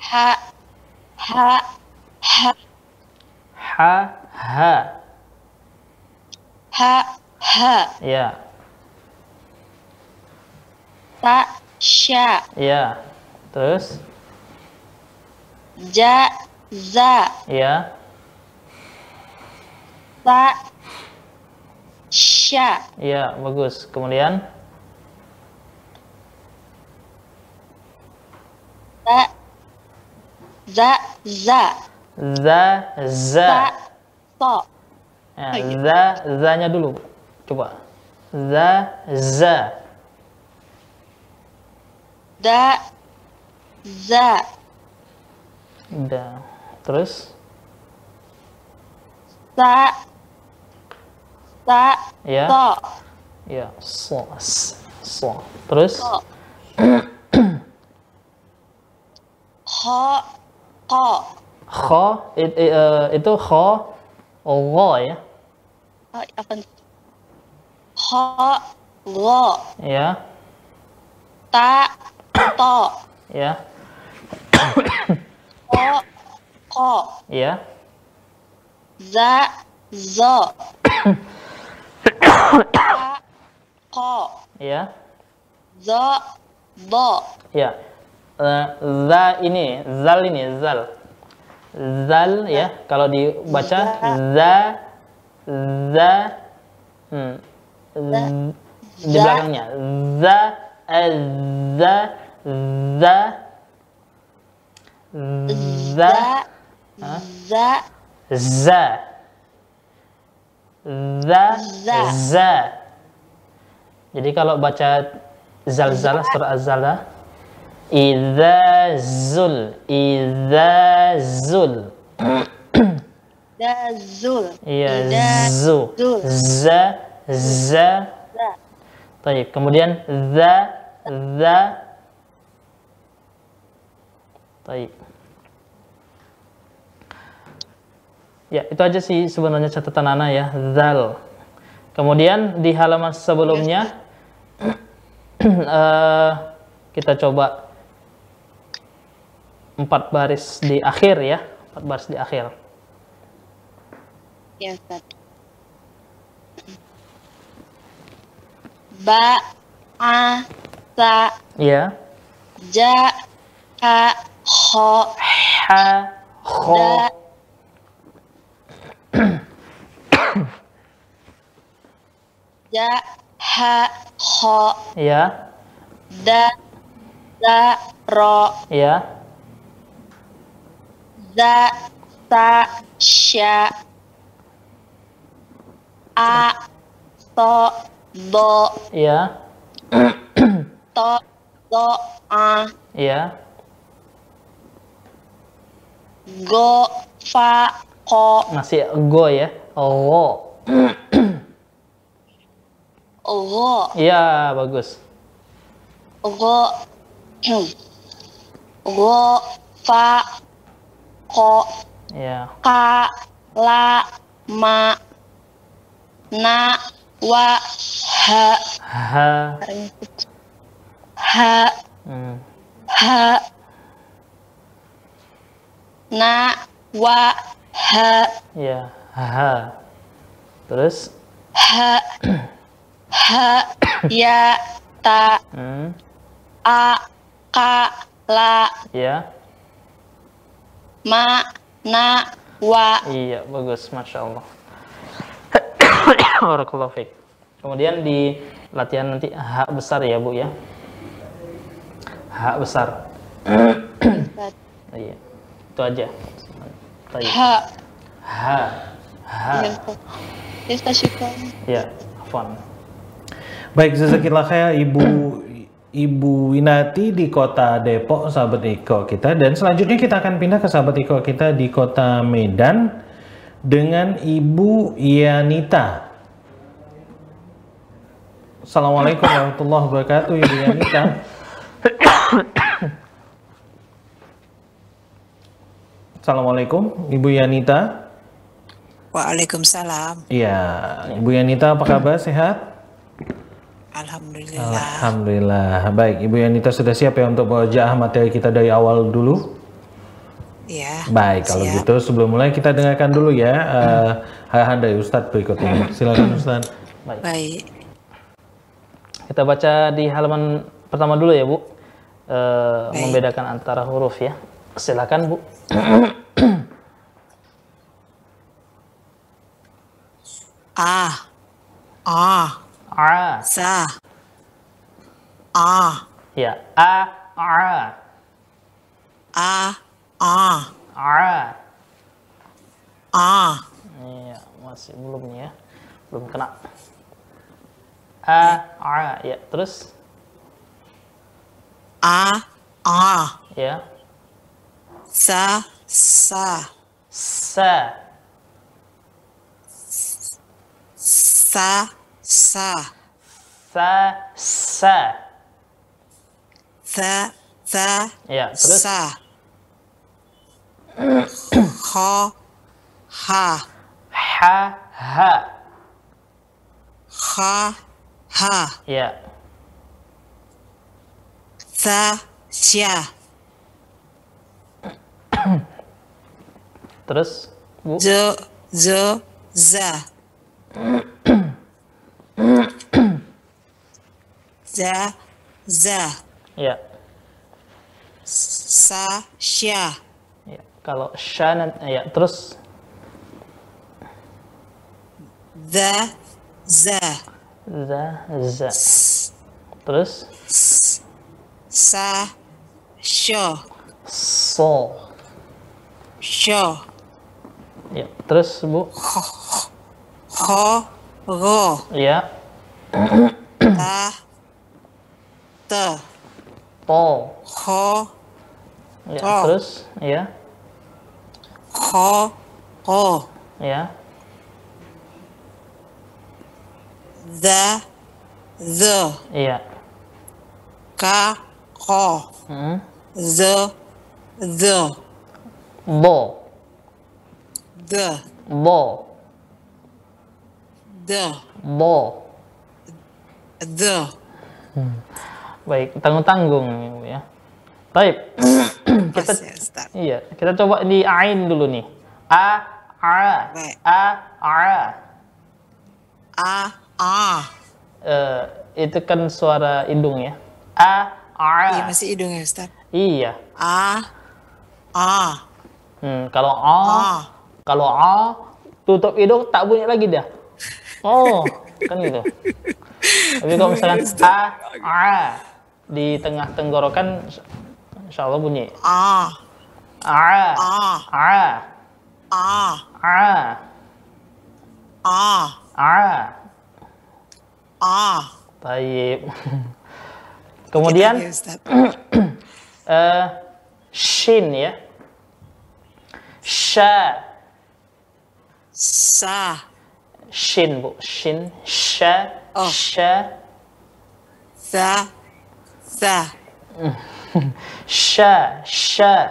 Ha, Ha, Ha, ha. Ha, Ha, Ya, Ta, Sya, ya. Terus? Ja, Za, ya, Ta, Sya, ya, bagus. Kemudian? Ta, Za, Za, za, za. To, Ya, za, za-nya dulu. Coba. Za, za. Da, Za, Da. Terus Ta, Ta, ya. To, Ya, so, so. Terus? kho ko Kho, it, i- eh, itu kho, gho ya. oh, apa? Kho go Ya, ta to. Ya, ko ko ya. za zo. Ta ko Ya, zo bo. Ya. Eh, za ini, zal ini, zal. Zal ya, kalau dibaca za, za, hmm, z- di belakangnya. Za, eh, za, za, za, za. za. Za, za. Jadi kalau baca zalzalah surah az-zalah idza zul idza zul da zul iya zu za za Taib. kemudian za za Taib. Ya, itu aja sih sebenarnya catatan Ana ya, zal. Kemudian di halaman sebelumnya eh, kita coba empat baris di akhir ya, empat baris di akhir. ya Ustaz. Ba a sa Ya, ja ha ho ha, da. Ja ha ho. Ya, da za ro. Ya, za sa sya a to do ya, to do a ya, go fa ko. Masih go ya, go. go. Ya, bagus. go. Go fa ko Ya, ka la ma na wa ha ha, ha hmm. ha na wa ha ya, ha. Terus, ha ha ya ta. Hmm. a ka la. Ya, ma na wa iya, bagus, masya Allah. Barakallahu fiik. Kemudian di latihan nanti H besar ya Bu ya. H besar. Iya. Itu aja. Tayyib. ha H. H. ya Ya, afwan. Baik, jazakillah khair Ibu Ibu Winati di kota Depok, sahabat Iko kita. Dan selanjutnya kita akan pindah ke sahabat Iko kita di kota Medan dengan Ibu Yanita. Assalamualaikum warahmatullahi wabarakatuh, Ibu Yanita. Assalamualaikum, Ibu Yanita. Waalaikumsalam. Iya, Ibu Yanita apa kabar? Sehat? Alhamdulillah. Alhamdulillah. Baik, Ibu Yanita sudah siap ya untuk merjaah materi kita dari awal dulu? Ya. Baik, kalau siap. gitu sebelum mulai kita dengarkan dulu ya eh, arahan dari Ustadz berikut ini. Silakan Ustadz. Baik. Baik. Kita baca di halaman pertama dulu ya, Bu. Baik. membedakan antara huruf ya. Silakan, Bu. A. A. A. Sa. A. Ya, a, a, A. A. a. A. Iya, masih belum nih ya. Belum kena. A, a, ya. Terus A. A. ya. Sa. Sa. Sa, Sa. Sa. Sa, sa. Tha, tha, Ya, terus sa. Ha, ha, ha, ha. ha, ha. Ya, Tha, sya. terus Bu. Z, z, za. Za, za. Ya, Sa, sya. ya. Kalau sya ya, terus Dha, za. za, za. Terus Sa, syo. so. Syo. Ya, terus Bu. Ho, ro. Ya, Ta, te. to. Ho, Ya, To. terus ya, ho, ro. ya. Dha, the. Iya. Ka, ro. Hmm. The, the. Bo, The, bo, the. bo. The. Baik, tanggung-tanggung ya. Baik. kita ya, iya, kita coba di ain dulu nih. A, a, a, a. A, a. Eh, itu kan suara hidung ya. A, Iya, a. masih hidung ya, Ustaz. Iya. A, a. Hmm, kalau a, A. kalau a tutup hidung tak bunyi lagi dia. Oh, kan gitu. Tapi kalau misalkan a, a di tengah tenggorokan, insya Allah bunyi. A, A, a. a, A, a, a. a. A. Baik. Kemudian eh shin ya. Sha, Sa, shin Bu, shin, sha, Oh. sha, tha, tha. sha, sha,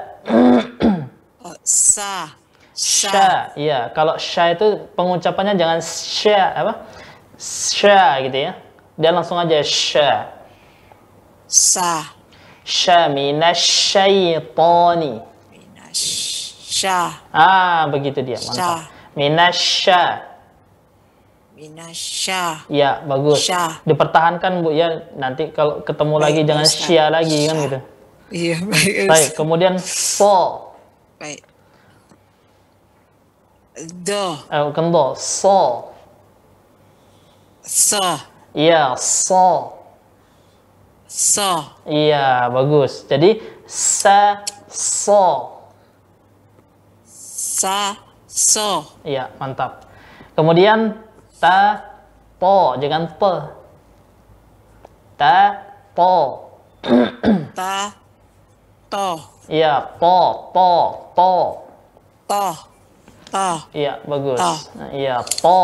Oh, sa, sa. sha. Ya, kalau sha itu pengucapannya jangan sha apa? Sha gitu ya. Dia langsung aja sha. Sa. Sha minasyaitani. Sha. Ah, begitu dia. Mantap. Minasya. Minasya. Ya, bagus. Sya. Dipertahankan Bu ya. Nanti kalau ketemu lagi Baik, jangan Ustaz. sya lagi kan gitu. Iya, baik. Baik, kemudian so. Baik. Do, Eh, bukan do, so. so, Iya, so. so. Iya, bagus. Jadi sa so. Sa, so. Iya, mantap. Kemudian ta po, jangan pe. Ta po. Ta, to, Iya, po, po, po. to, to. Iya, bagus. Nah, iya, po.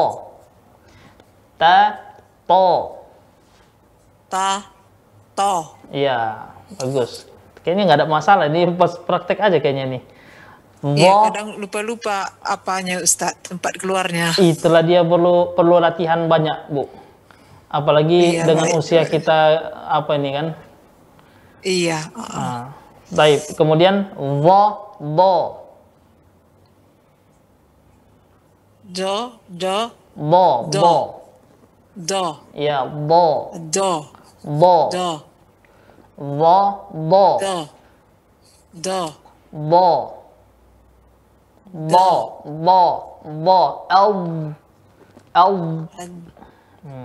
Ta, po. Ta, to. Iya, bagus. Kayaknya nggak ada masalah. Ini pas praktek aja kayaknya nih. Iya, kadang lupa-lupa apanya Ustaz, tempat keluarnya. itulah dia perlu perlu latihan banyak, Bu. Apalagi Iya, dengan baik, usia kita apa ini kan? Iya. Ah. Baik, kemudian wo, bo, Do, do, bo, Do. bo. do, Iya, bo, do, bo, do, wo, bo, do, do. bo, bo, bo, bo, el, el,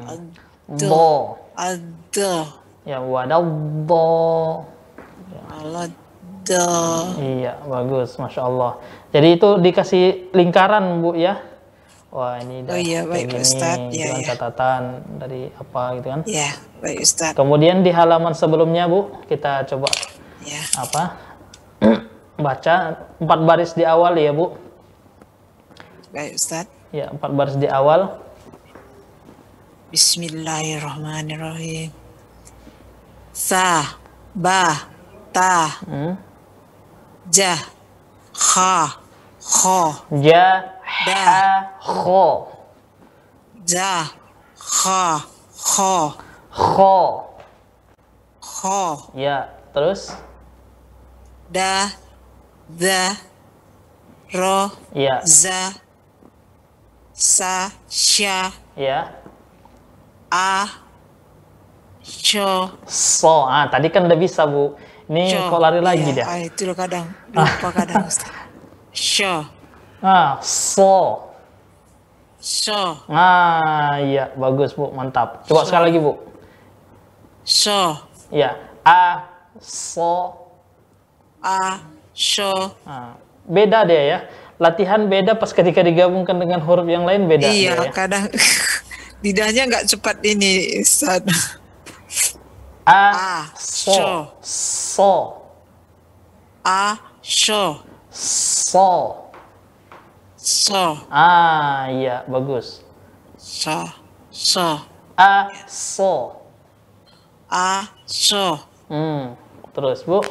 Ad, bo. ada, Ya, wadah bo. do. Iya, bagus, masya Allah. Jadi itu dikasih lingkaran bu ya. Wah ini Oh iya, baik, gini, Ustaz. Iya, dengan iya. catatan dari apa gitu kan. Ya, baik Ustaz. Kemudian di halaman sebelumnya bu, kita coba Ya, apa baca empat baris di awal ya bu. baik Ustaz. Ya empat baris di awal. Bismillahirrahmanirrahim. Sa, ba, ta, Hmm. ja, kha, kho, Ja, ha, kho. ja, kha, kho, Kho. kho, Ya, terus? da, da, ro, Ya. za, sa, sya, Ya. a, sho, So. Ah, tadi kan udah bisa, Bu. Ini kok lari lagi Iya, dia? ah, itu loh kadang lupa kadang Ustaz. Sho, Ah, so. sho, Ah, iya, bagus, Bu. Mantap. Coba So. sekali lagi, Bu. sho, Ya. A, so. a, sho. Ah, beda dia ya. Latihan beda pas ketika digabungkan dengan huruf yang lain beda. Iya, dia ya. kadang lidahnya nggak cepat ini, Ustaz. A, A, so. So. a, sho, So. so, Ah, iya, bagus. so, so, A, so. a, so, Hmm. Terus, Bu.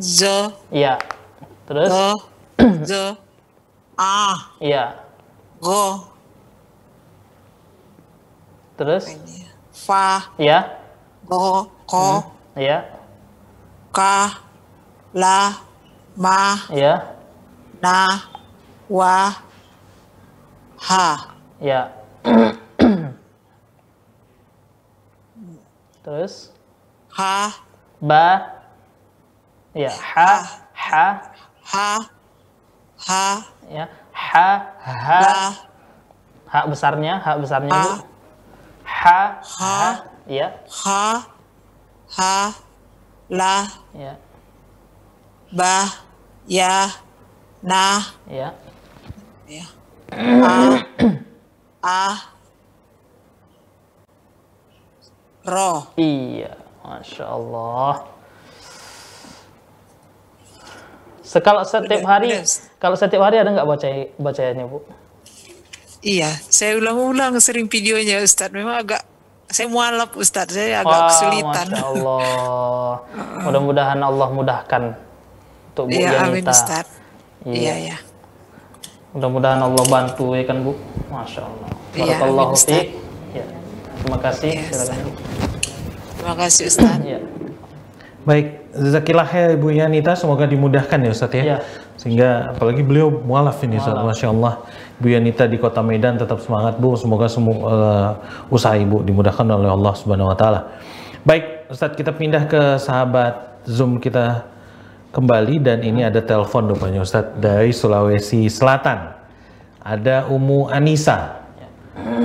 Zo, Iya. Terus? go, zo, a, Iya. go, Terus? fa, Iya. go, ko, Iya. ka, la, ma, Iya. na, wa, ha. Iya. Terus? Ha, Ba. Iya. Ha. Ha. ha, ha, Ya. Ha. Ha. Ha besarnya. Ha besarnya, Ha. Bu. Ha. Ha. Iya. ha, ha, la, Iya. ba, ya, na, Iya. ya, a, a, ro. Iya. Masya Allah. Sekalo setiap hari, kalau setiap hari ada nggak baca bacanya, Bu? Iya, saya ulang-ulang sering videonya Ustadz. Memang agak saya mualaf Ustadz, saya agak Wah, kesulitan. Masya Allah. Mudah-mudahan Allah mudahkan untuk Bu Iya, amin Yanita. Ustadz. Iya, iya. Mudah-mudahan Allah bantu ya kan Bu. Masya Allah. Iya, Barakallahu amin, Ustaz. fiik. Ya. Terima kasih. Silakan. Bu. Terima kasih Ustadz. Iya. Baik, jazakillah ya Ibu Yanita, semoga dimudahkan ya Ustadz ya. Iya. Sehingga apalagi beliau mualaf ini Mualaf. Masya Allah. Ibu Yanita di kota Medan tetap semangat Bu, semoga semua eh, usaha Ibu dimudahkan oleh Allah Subhanahu Wa Taala. Baik, Ustadz kita pindah ke sahabat Zoom kita kembali dan ini ada telepon rupanya Ustadz dari Sulawesi Selatan. Ada Umu Anisa.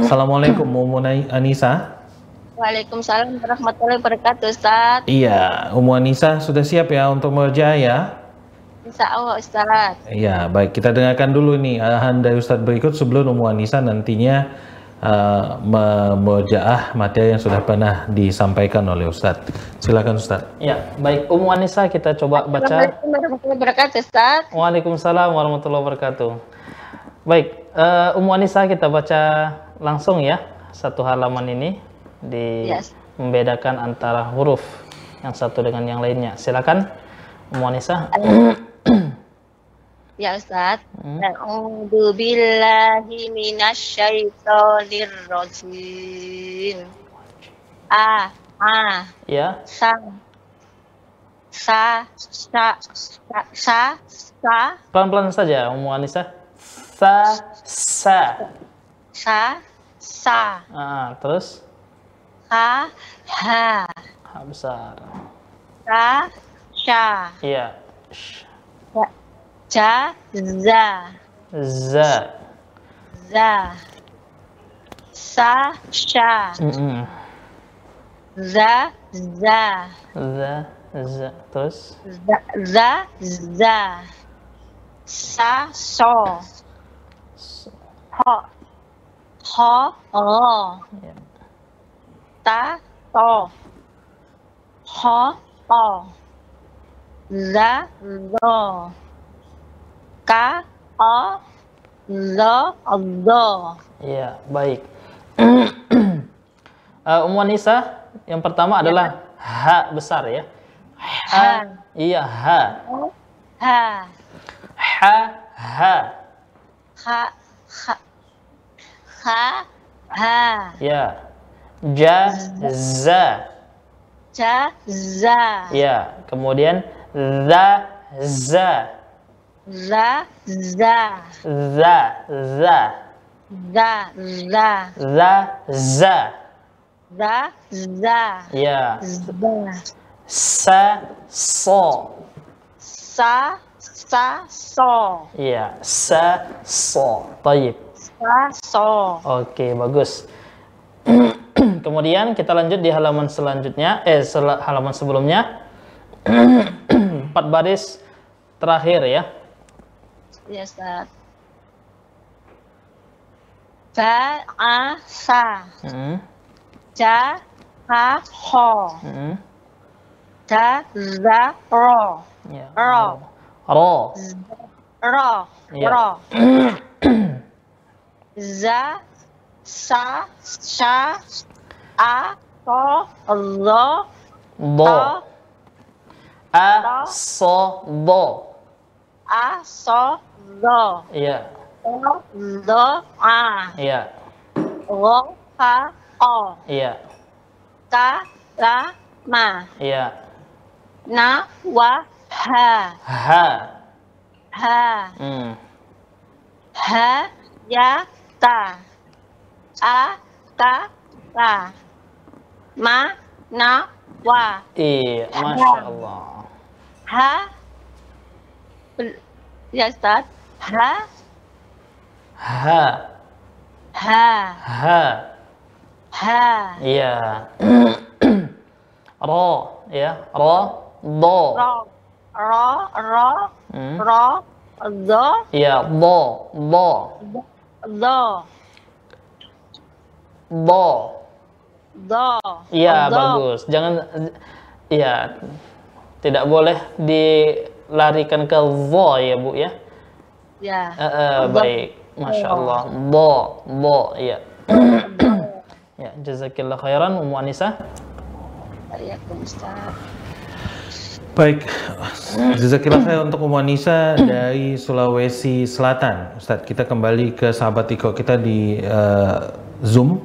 Assalamualaikum Umu Anisa. Waalaikumsalam warahmatullahi wabarakatuh, Ustaz. Iya, Umu Anisa sudah siap ya untuk merja ya? Insya Allah, Ustaz. Iya, baik. Kita dengarkan dulu nih arahan dari Ustadz berikut sebelum Umu Anisa nantinya uh, materi yang sudah pernah disampaikan oleh Ustadz. Silakan Ustadz. Ya, baik. Umu Anissa kita coba baca. Assalamualaikum warahmatullahi wabarakatuh, Ustaz. Waalaikumsalam warahmatullahi wabarakatuh. Baik, eh, Umu Anissa kita baca langsung ya satu halaman ini di Yes. membedakan antara huruf yang satu dengan yang lainnya. Silakan Umu Anissa. Ya, Ustaz. A'udzu billahi minasyaitonir rajim. A, a, Ya, sa, sa, sa, sa, sa, sa, pelan-pelan saja Umu Anissa. Sa, sa. sa, sa, Ah, terus ha, ha, ha? Besar. sa, sha, Iya. Sh, ja, za, Za. za, sa, sha, Mm-mm. za, za, Za, za. Terus? Za, za, za, sa, so, ho, ho, o, Ya. Ta, to, ho, o, za, zo, ka, o, Zo. Zo. Ya, baik. uh, Ummu Anissa, yang pertama adalah ha besar ya. Ha. Iya, ha. Ha. Ha, ha. Ha. Ha. Ha. Ha. Ya. Ja, za. Ja. Za. Ya, kemudian za, za. Za. Za. Za, za. Za. Za. Za, za. Za. Za. Ya. Sa, so. Sa. Sa. So. Ya, sa, so. Taib. Sa. So. Oke, bagus. Kemudian kita lanjut di halaman selanjutnya, eh sel- halaman sebelumnya. Empat baris terakhir ya. Ya, Ustaz. Ba. A. Sa. Hmm, Ja. Ha. Ho. hmm, Da. Za. Ro. ya. Ro. Ro. Ro. Ya. Ro. Za. Sa. Sha. A. So. Zo. To. A, so, do. A. So. Zo. Iya. Do. A. iya, Ro. Ha. O. iya, Ka. La. Ma. iya. Na. Wa. Ha. Ha. Ha. Hmm. Ha. Ya. Ta. A. Ta. Ta. Ma. Na. Wa. Iya, masya Allah. Ha. Ya, Ustaz. Ha. Ha, Ha. ha. Ha. Iya. Ro, ya. Ro, do. Ro. Ro. Ro. Hmm. Ro. Zo. Iya, do, do, Zo. do. Do. Iya, bagus. Jangan, iya, tidak boleh dilarikan ke vo ya bu ya. Ya. Eh, Do. baik, masya Allah. Do, do, iya. ya, jazakillah khairan, Ummu Anissa. Waalaikumsalam. Baik, jazakillah khair untuk Ummu Anissa dari Sulawesi Selatan. Ustadz, kita kembali ke sahabat Iko kita di eh, Zoom.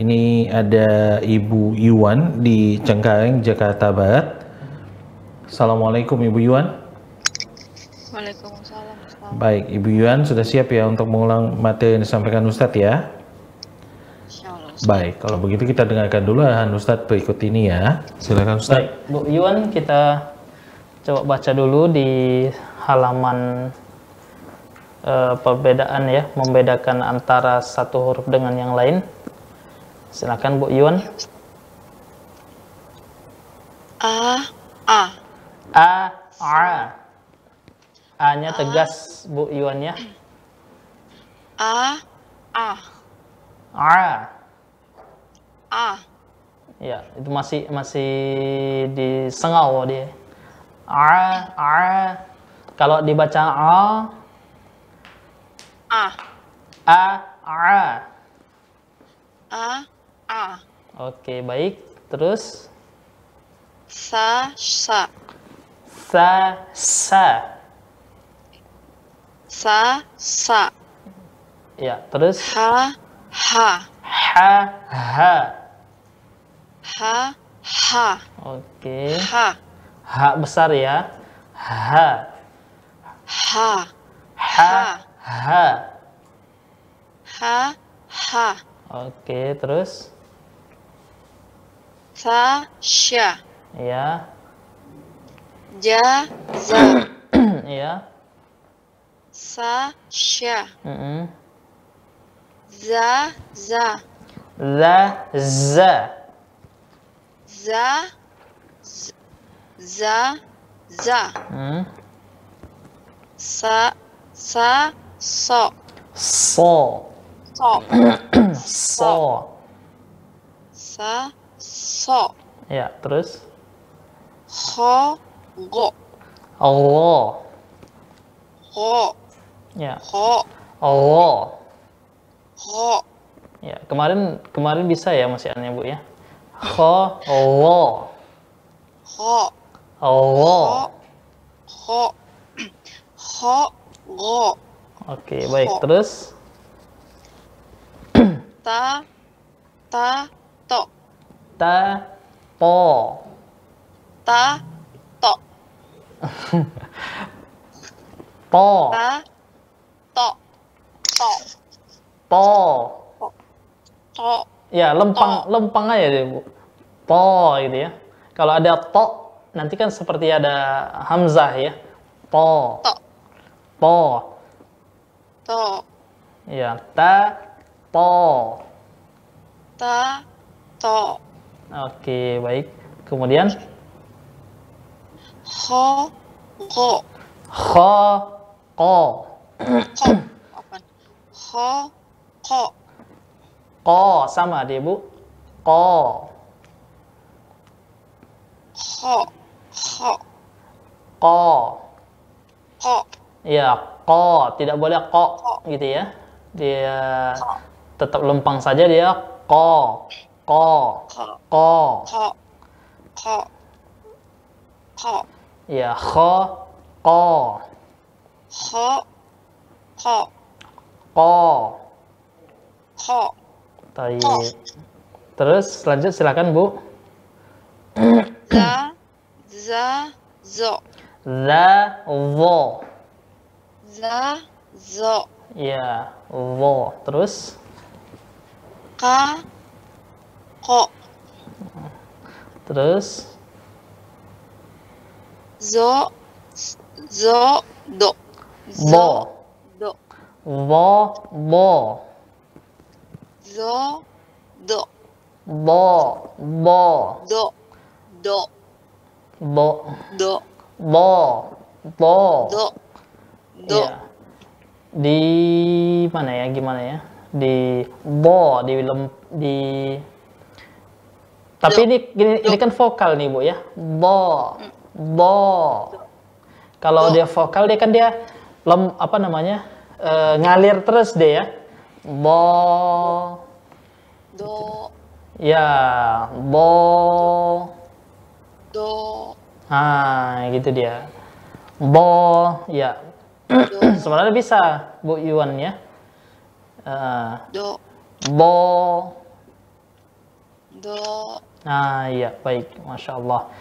Ini ada Ibu Yuwan di Cengkareng, Jakarta Barat. Assalamualaikum Ibu Yuwan. Waalaikumsalam. Baik, Ibu Yuwan sudah siap ya untuk mengulang materi yang disampaikan Ustadz ya? Baik, kalau begitu kita dengarkan dulu arahan Ustadz berikut ini ya. Silakan Ustadz. Baik, Bu Yuan kita coba baca dulu di halaman eh, perbedaan ya, membedakan antara satu huruf dengan yang lain. Silakan Bu Yuan. A. A. A, A. A-nya tegas Bu Yuan ya. A. A. A. A. Ya, itu masih masih di sengau dia. A, A. Kalau dibaca A, A. A, A. A. A. Oke, baik. Terus Sa. Sa. sa, sa. Sa. Sa. Ya, terus Ha. Ha. ha, ha. Ha. Ha. Oke. Ha. Ha besar ya. Ha, Ha. ha, ha. Ha. Ha. Oke, terus Sa. Sya. ya. Ja. Za. ya. Sa. Sya. Mm-mm. Za. Za. Za, za. Za. Z- Za. Za. Hmm. Sa. Sa. So. So. So. so. Sa. So. Ya, terus Ho. Go. Allah. Ho. Ya. Ho. Allah. Ho. Ya, kemarin kemarin bisa ya Mas Ian ya, Bu ya. Kho, Allah. Ho. Allah. Ho. Ho. Go. Oke, baik. Terus Ta. Ta. To. Ta po. Ta. To. Po. Ta. To. To. Po. To. Ya, lempang lempang aja deh, Bu. Po gitu ya. Kalau ada to nanti kan seperti ada hamzah ya. Po. To. Po. To. Ya, ta po. Ta. To. Oke, baik. Kemudian Ho. Go. kho ko. Ko. Ho. Ko. Ko sama dia, Bu. Ko. Ho. Ho. Ko. Ko. Ya, ko, tidak boleh ko gitu ya. Dia tetap lempang saja dia ko. Ko. Ko. Ko. Ko. Ko. Ko. Ya, kho ko. Ho. Ko. Ko. Ko. Baik. Terus lanjut silakan, Bu. Za. Za. Zo. Za, vo. Za. Zo. Ya, vo. Terus Ka. Ko. terus Zo. Zo. Do. bo. Do. Vo, bo. Zo. Do. Bo, bo. Do. Do. Bo, Do. bo. Bo. Do. Do. Iya. Di mana ya? Gimana ya? Di bo, di lem, di Tapi ini gini, ini kan vokal nih, Bu ya. Bo. Bo. Kalau dia vokal dia kan dia lem apa namanya? eh, ngalir terus deh ya. Bo. Do. Ya, bo. Do. Ah, gitu dia. Bo, ya. Sebenarnya bisa, Bu Yuan ya. Eh, Do. bo. Do. Nah, iya, baik. Masya Allah.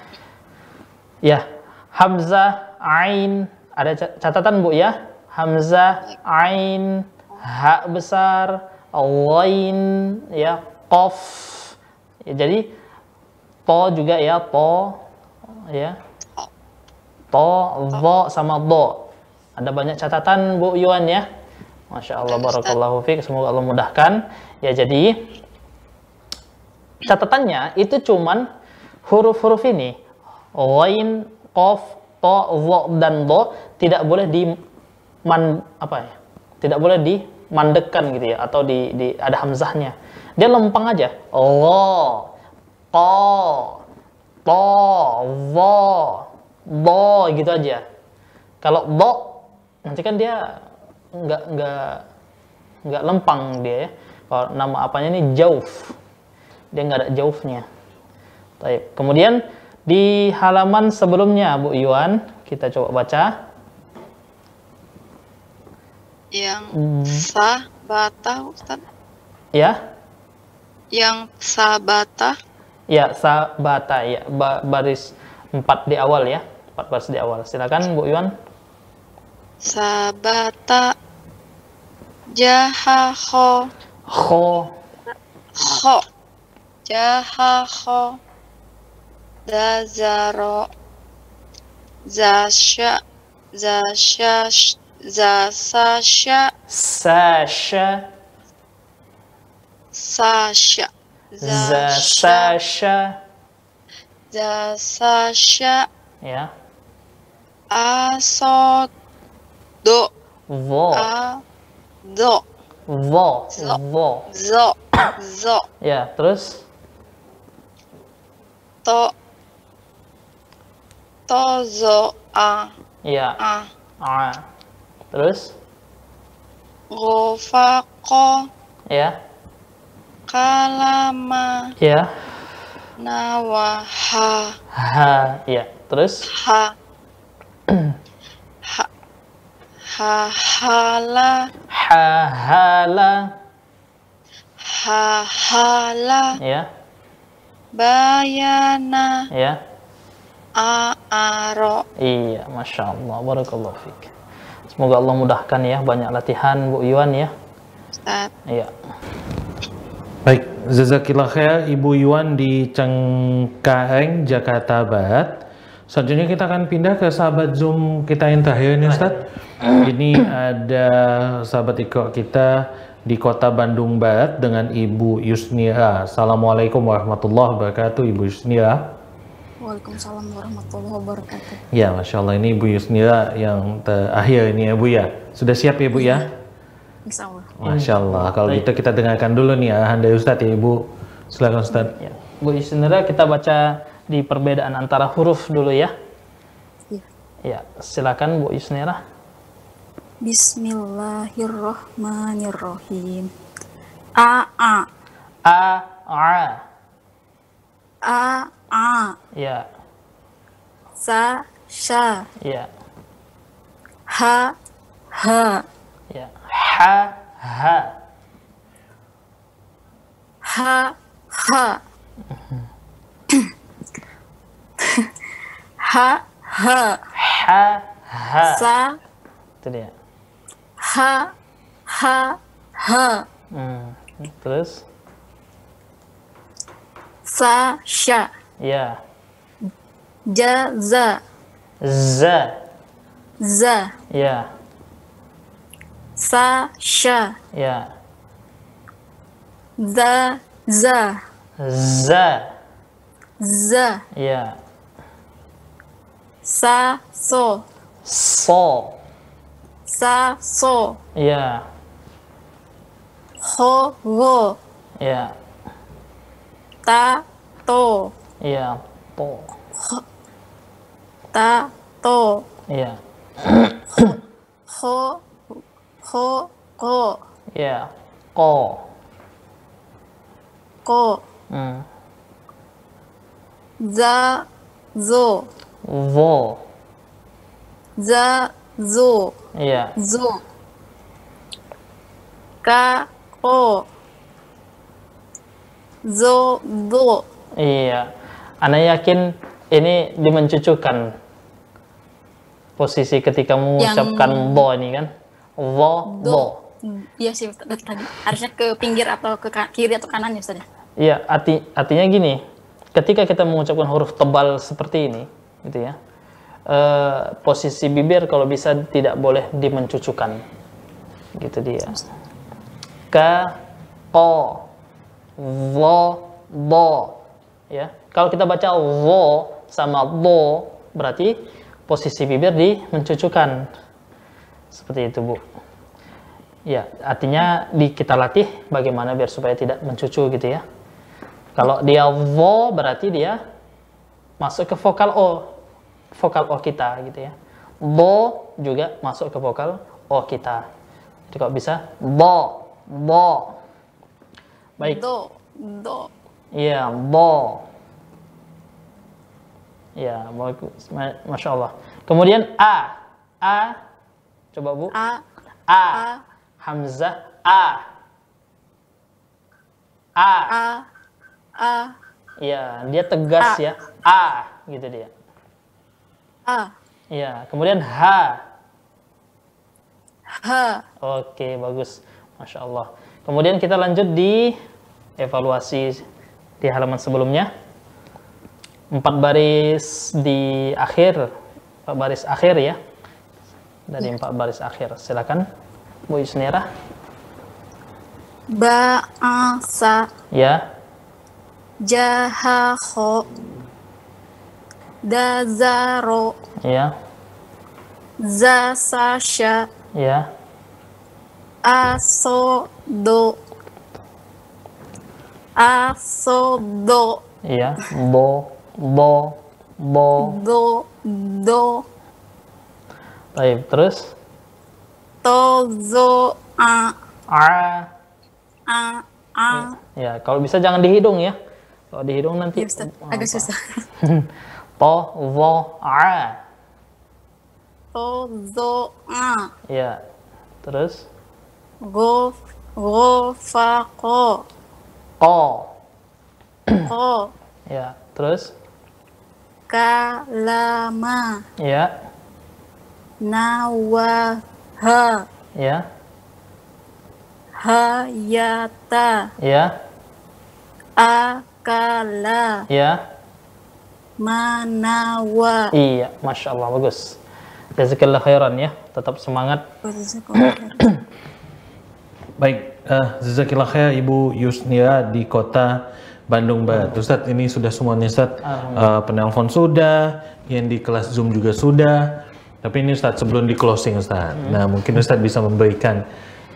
Ya, Hamzah, Ain. Ada ca- catatan, Bu ya? Hamzah, Ain, Ha besar, Wain, ya, Qaf. Ya, jadi, Po juga ya, Po. Ya. To, Vo, sama Do. Ada banyak catatan, Bu Yuan ya. Masya Allah, Barakallahu fiqh. Semoga Allah mudahkan. Ya, jadi, catatannya itu cuman huruf-huruf ini wain, qaf, to, wo dan do tidak boleh di man apa ya? Tidak boleh dimandekkan gitu ya atau di, di ada hamzahnya. Dia lempang aja. Wo, ko, to, wo, do gitu aja. Kalau do nanti kan dia nggak nggak nggak lempang dia ya. Kalau nama apanya ini jauf dia nggak ada jauhnya. Baik. Kemudian di halaman sebelumnya Bu Yuan kita coba baca. Yang Hmm. sabata Ustaz. Ya, Yang sabata. ya sabata ya ba- baris empat di awal ya, empat baris di awal. Silakan Bu Yuan. Sabata. Jaha kho. Kho, Kho. Jaha kho. Dazaro. Zasha. Zasha. Zasasha. sasha, Sasha. zasasha, Zasasha. ya. Aso. Do. Vo, A. Do. vo, vo. Zo. Zo. Ya, terus To. Tozo. A. ya, A. a. Terus Ghafaqo. Ya. Kalama. Ya. Nawaha. Ha. Ya. Terus? Ha. ha. Hahala. Hahala. Hahala. Ya. Bayana. Ya. A'aro. Iya, masya Allah, barakallahu fiik. Semoga Allah mudahkan ya, banyak latihan Bu Yuan ya. Ustaz. Iya. Baik, jazakillah khair Ibu Yuan di Cengkareng, Jakarta Barat. Selanjutnya kita akan pindah ke sahabat Zoom kita yang terakhir nih Ustaz. Ini ada sahabat ikut kita di kota Bandung Barat dengan Ibu Yusnira. Assalamualaikum warahmatullahi wabarakatuh Ibu Yusnira. Waalaikumsalam warahmatullahi wabarakatuh. Ya, Masya Allah ini Ibu Yusnira yang terakhir ini ya Bu ya. Sudah siap ya Bu ya? Insya Allah. Masya Allah. Kalau gitu kita dengarkan dulu nih arahan dari Ustadz ya Ibu. Silakan Ustadz. Ya. Bu Yusnira kita baca di perbedaan antara huruf dulu ya. Iya. Ya, silakan Bu Yusnira. Bismillahirrohmanirrohim. A a a a a a. Ya. Sa sha. Ya. Ha ha. Ya. Ha ha. Ha ha. Mhm. ha ha. Ha ha. Sa. Itu dia. Ha ha ha Hmm, terus? Sa sha ya. Ja za za za ya. Sa sha ya. Za za za za ya. Sa so. So sa so. Yeah. Ho go. Yeah. Ta to. Yeah. To. Ho, ta to. Yeah. ho ho go. Yeah. Go. Go. Mm. Za zo. Vo. Za zo. Ya zo ka. Ko zo. Do Iya, Anda yakin ini dimencucukan posisi ketika mengucapkan Yang- do ini kan? Do. do iya sih tadi tadi. harusnya ke pinggir atau ke kiri atau kanan ya Ustaz ya? Iya, arti artinya gini, ketika kita mengucapkan huruf tebal seperti ini, gitu ya, eh, posisi bibir kalau bisa tidak boleh dimencucukan, gitu dia. Ka, ko, vo, do, ya. Kalau kita baca vo sama do, berarti posisi bibir dimencucukan, seperti itu bu. Ya, artinya di kita latih bagaimana biar supaya tidak mencucu gitu ya. Kalau dia vo berarti dia masuk ke vokal o, vokal o kita gitu ya. Do juga masuk ke vokal o kita. Jadi kalau bisa bo, bo. Baik. do do Iya, bo. Ya, bagus. Ma- Masya Allah. Kemudian A. A. Coba Bu. a A. a Hamzah A. A. a a Iya, dia tegas A. ya. A gitu dia. A Iya, kemudian H. h Oke, bagus. Masya Allah. Kemudian kita lanjut di evaluasi di halaman sebelumnya. Empat baris di akhir, empat baris akhir ya. Dari empat baris akhir. Silakan, Bu Yusnira. ba a sa Ya, ja ha kho Dazaro. Iya. Zasasha. Iya. Asodo. Asodo. Iya. Bo. Bo. Bo. Do. Do. Baik, terus? Tozo. A. A. A. A. Ya, kalau bisa jangan dihidung ya. Kalau dihidung nanti. Ya, Ustaz, agak susah. to, a. To, zo, a. Ya. Terus Go, go, fa, ko. ko. Ko. Ya, terus Kalama. ya, Nawaha. ya, Hayata. ya, Akala. ya. Manawa. Iya, masya Allah bagus. Jazakallah khairan ya. Tetap semangat. Baik, uh, Jazakillah khair Ibu Yusnia di kota Bandung Barat. Ustadz ini sudah semuanya Ustadz. Uh, penelpon sudah, yang di kelas Zoom juga sudah. Tapi ini Ustadz sebelum di closing Ustadz. Nah mungkin Ustadz bisa memberikan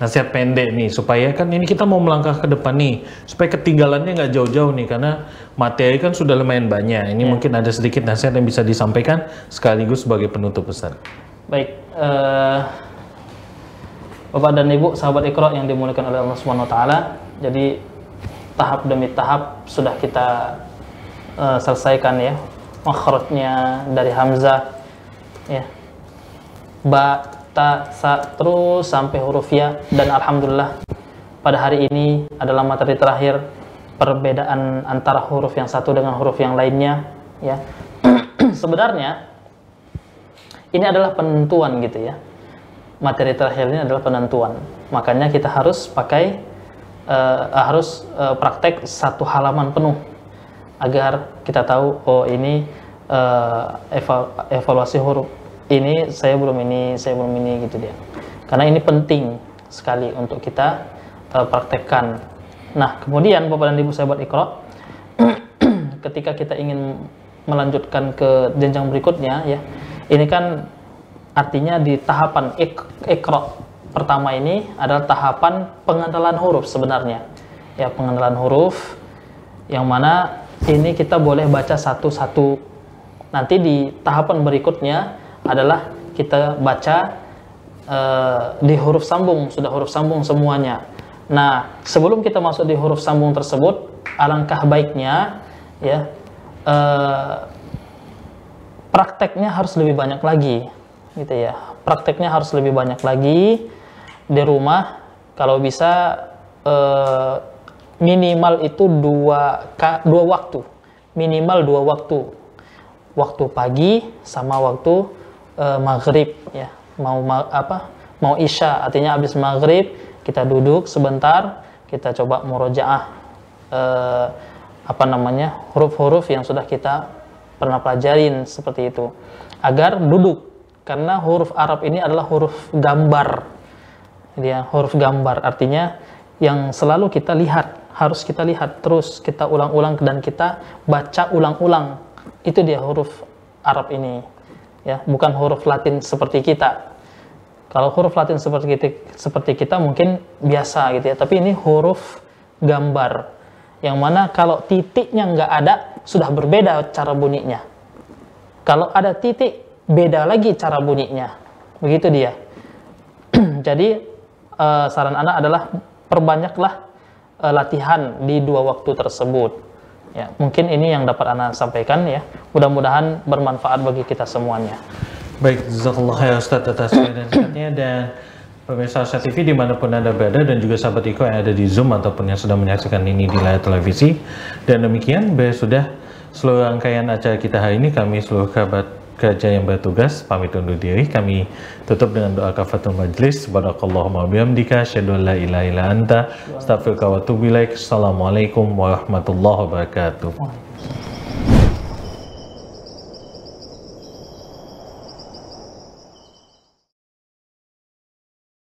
nasihat pendek nih supaya kan ini kita mau melangkah ke depan nih supaya ketinggalannya nggak jauh-jauh nih karena materi kan sudah lumayan banyak. Ini mungkin ada sedikit nasihat yang bisa disampaikan sekaligus sebagai penutup Ustadz. Baik, eh, Bapak dan Ibu, sahabat Iqra yang dimuliakan oleh Allah Subhanahu wa taala. Jadi tahap demi tahap sudah kita eh, selesaikan ya. Makhrajnya dari hamzah ya. Ba, ta, sa terus sampai huruf ya. Dan alhamdulillah pada hari ini adalah materi terakhir perbedaan antara huruf yang satu dengan huruf yang lainnya ya. Sebenarnya ini adalah penentuan gitu ya. Materi terakhir ini adalah penentuan. Makanya kita harus pakai uh, harus uh, praktek satu halaman penuh agar kita tahu oh ini uh, eval evaluasi huruf ini saya belum ini saya belum ini gitu dia. Karena ini penting sekali untuk kita uh, praktekkan. Nah kemudian bapak dan ibu sahabat ikro ketika kita ingin melanjutkan ke jenjang berikutnya ya ini kan artinya di tahapan ik ikro pertama ini adalah tahapan pengenalan huruf sebenarnya. Ya pengenalan huruf yang mana ini kita boleh baca satu-satu. Nanti di tahapan berikutnya adalah kita baca uh, di huruf sambung sudah huruf sambung semuanya. Nah sebelum kita masuk di huruf sambung tersebut alangkah baiknya ya uh, prakteknya harus lebih banyak lagi gitu ya. Prakteknya harus lebih banyak lagi di rumah. Kalau bisa eh, minimal itu dua dua waktu. Minimal dua waktu. Waktu pagi sama waktu eh, maghrib ya. Mau ma apa? Mau isya artinya habis maghrib kita duduk sebentar kita coba murojaah eh, apa namanya huruf-huruf yang sudah kita pernah pelajarin seperti itu. Agar duduk karena huruf Arab ini adalah huruf gambar. Dia huruf gambar artinya yang selalu kita lihat harus kita lihat terus kita ulang-ulang dan kita baca ulang-ulang. Itu dia huruf Arab ini ya bukan huruf Latin seperti kita kalau huruf Latin seperti kita, seperti kita mungkin biasa gitu ya tapi ini huruf gambar yang mana kalau titiknya nggak ada sudah berbeda cara bunyinya kalau ada titik beda lagi cara bunyinya. Begitu dia. Jadi uh, saran anak adalah perbanyaklah uh, latihan di dua waktu tersebut. Ya, mungkin ini yang dapat anak sampaikan ya. Mudah-mudahan bermanfaat bagi kita semuanya. Baik, jazakallah ya Ustaz atas dan dan pemirsa Asia TV di mana pun Anda berada dan juga sahabat Iko yang ada di Zoom ataupun yang sedang menyaksikan ini di layar televisi. Dan demikian, sudah seluruh rangkaian acara kita hari ini kami seluruh kerabat kerja yang bertugas pamit undur diri. Kami tutup dengan doa kafatul majlis. Subhanakallahumma bihamdika asyhadu an la ilaha illa anta astaghfiruka wa atubu ilaik. Assalamualaikum warahmatullahi wabarakatuh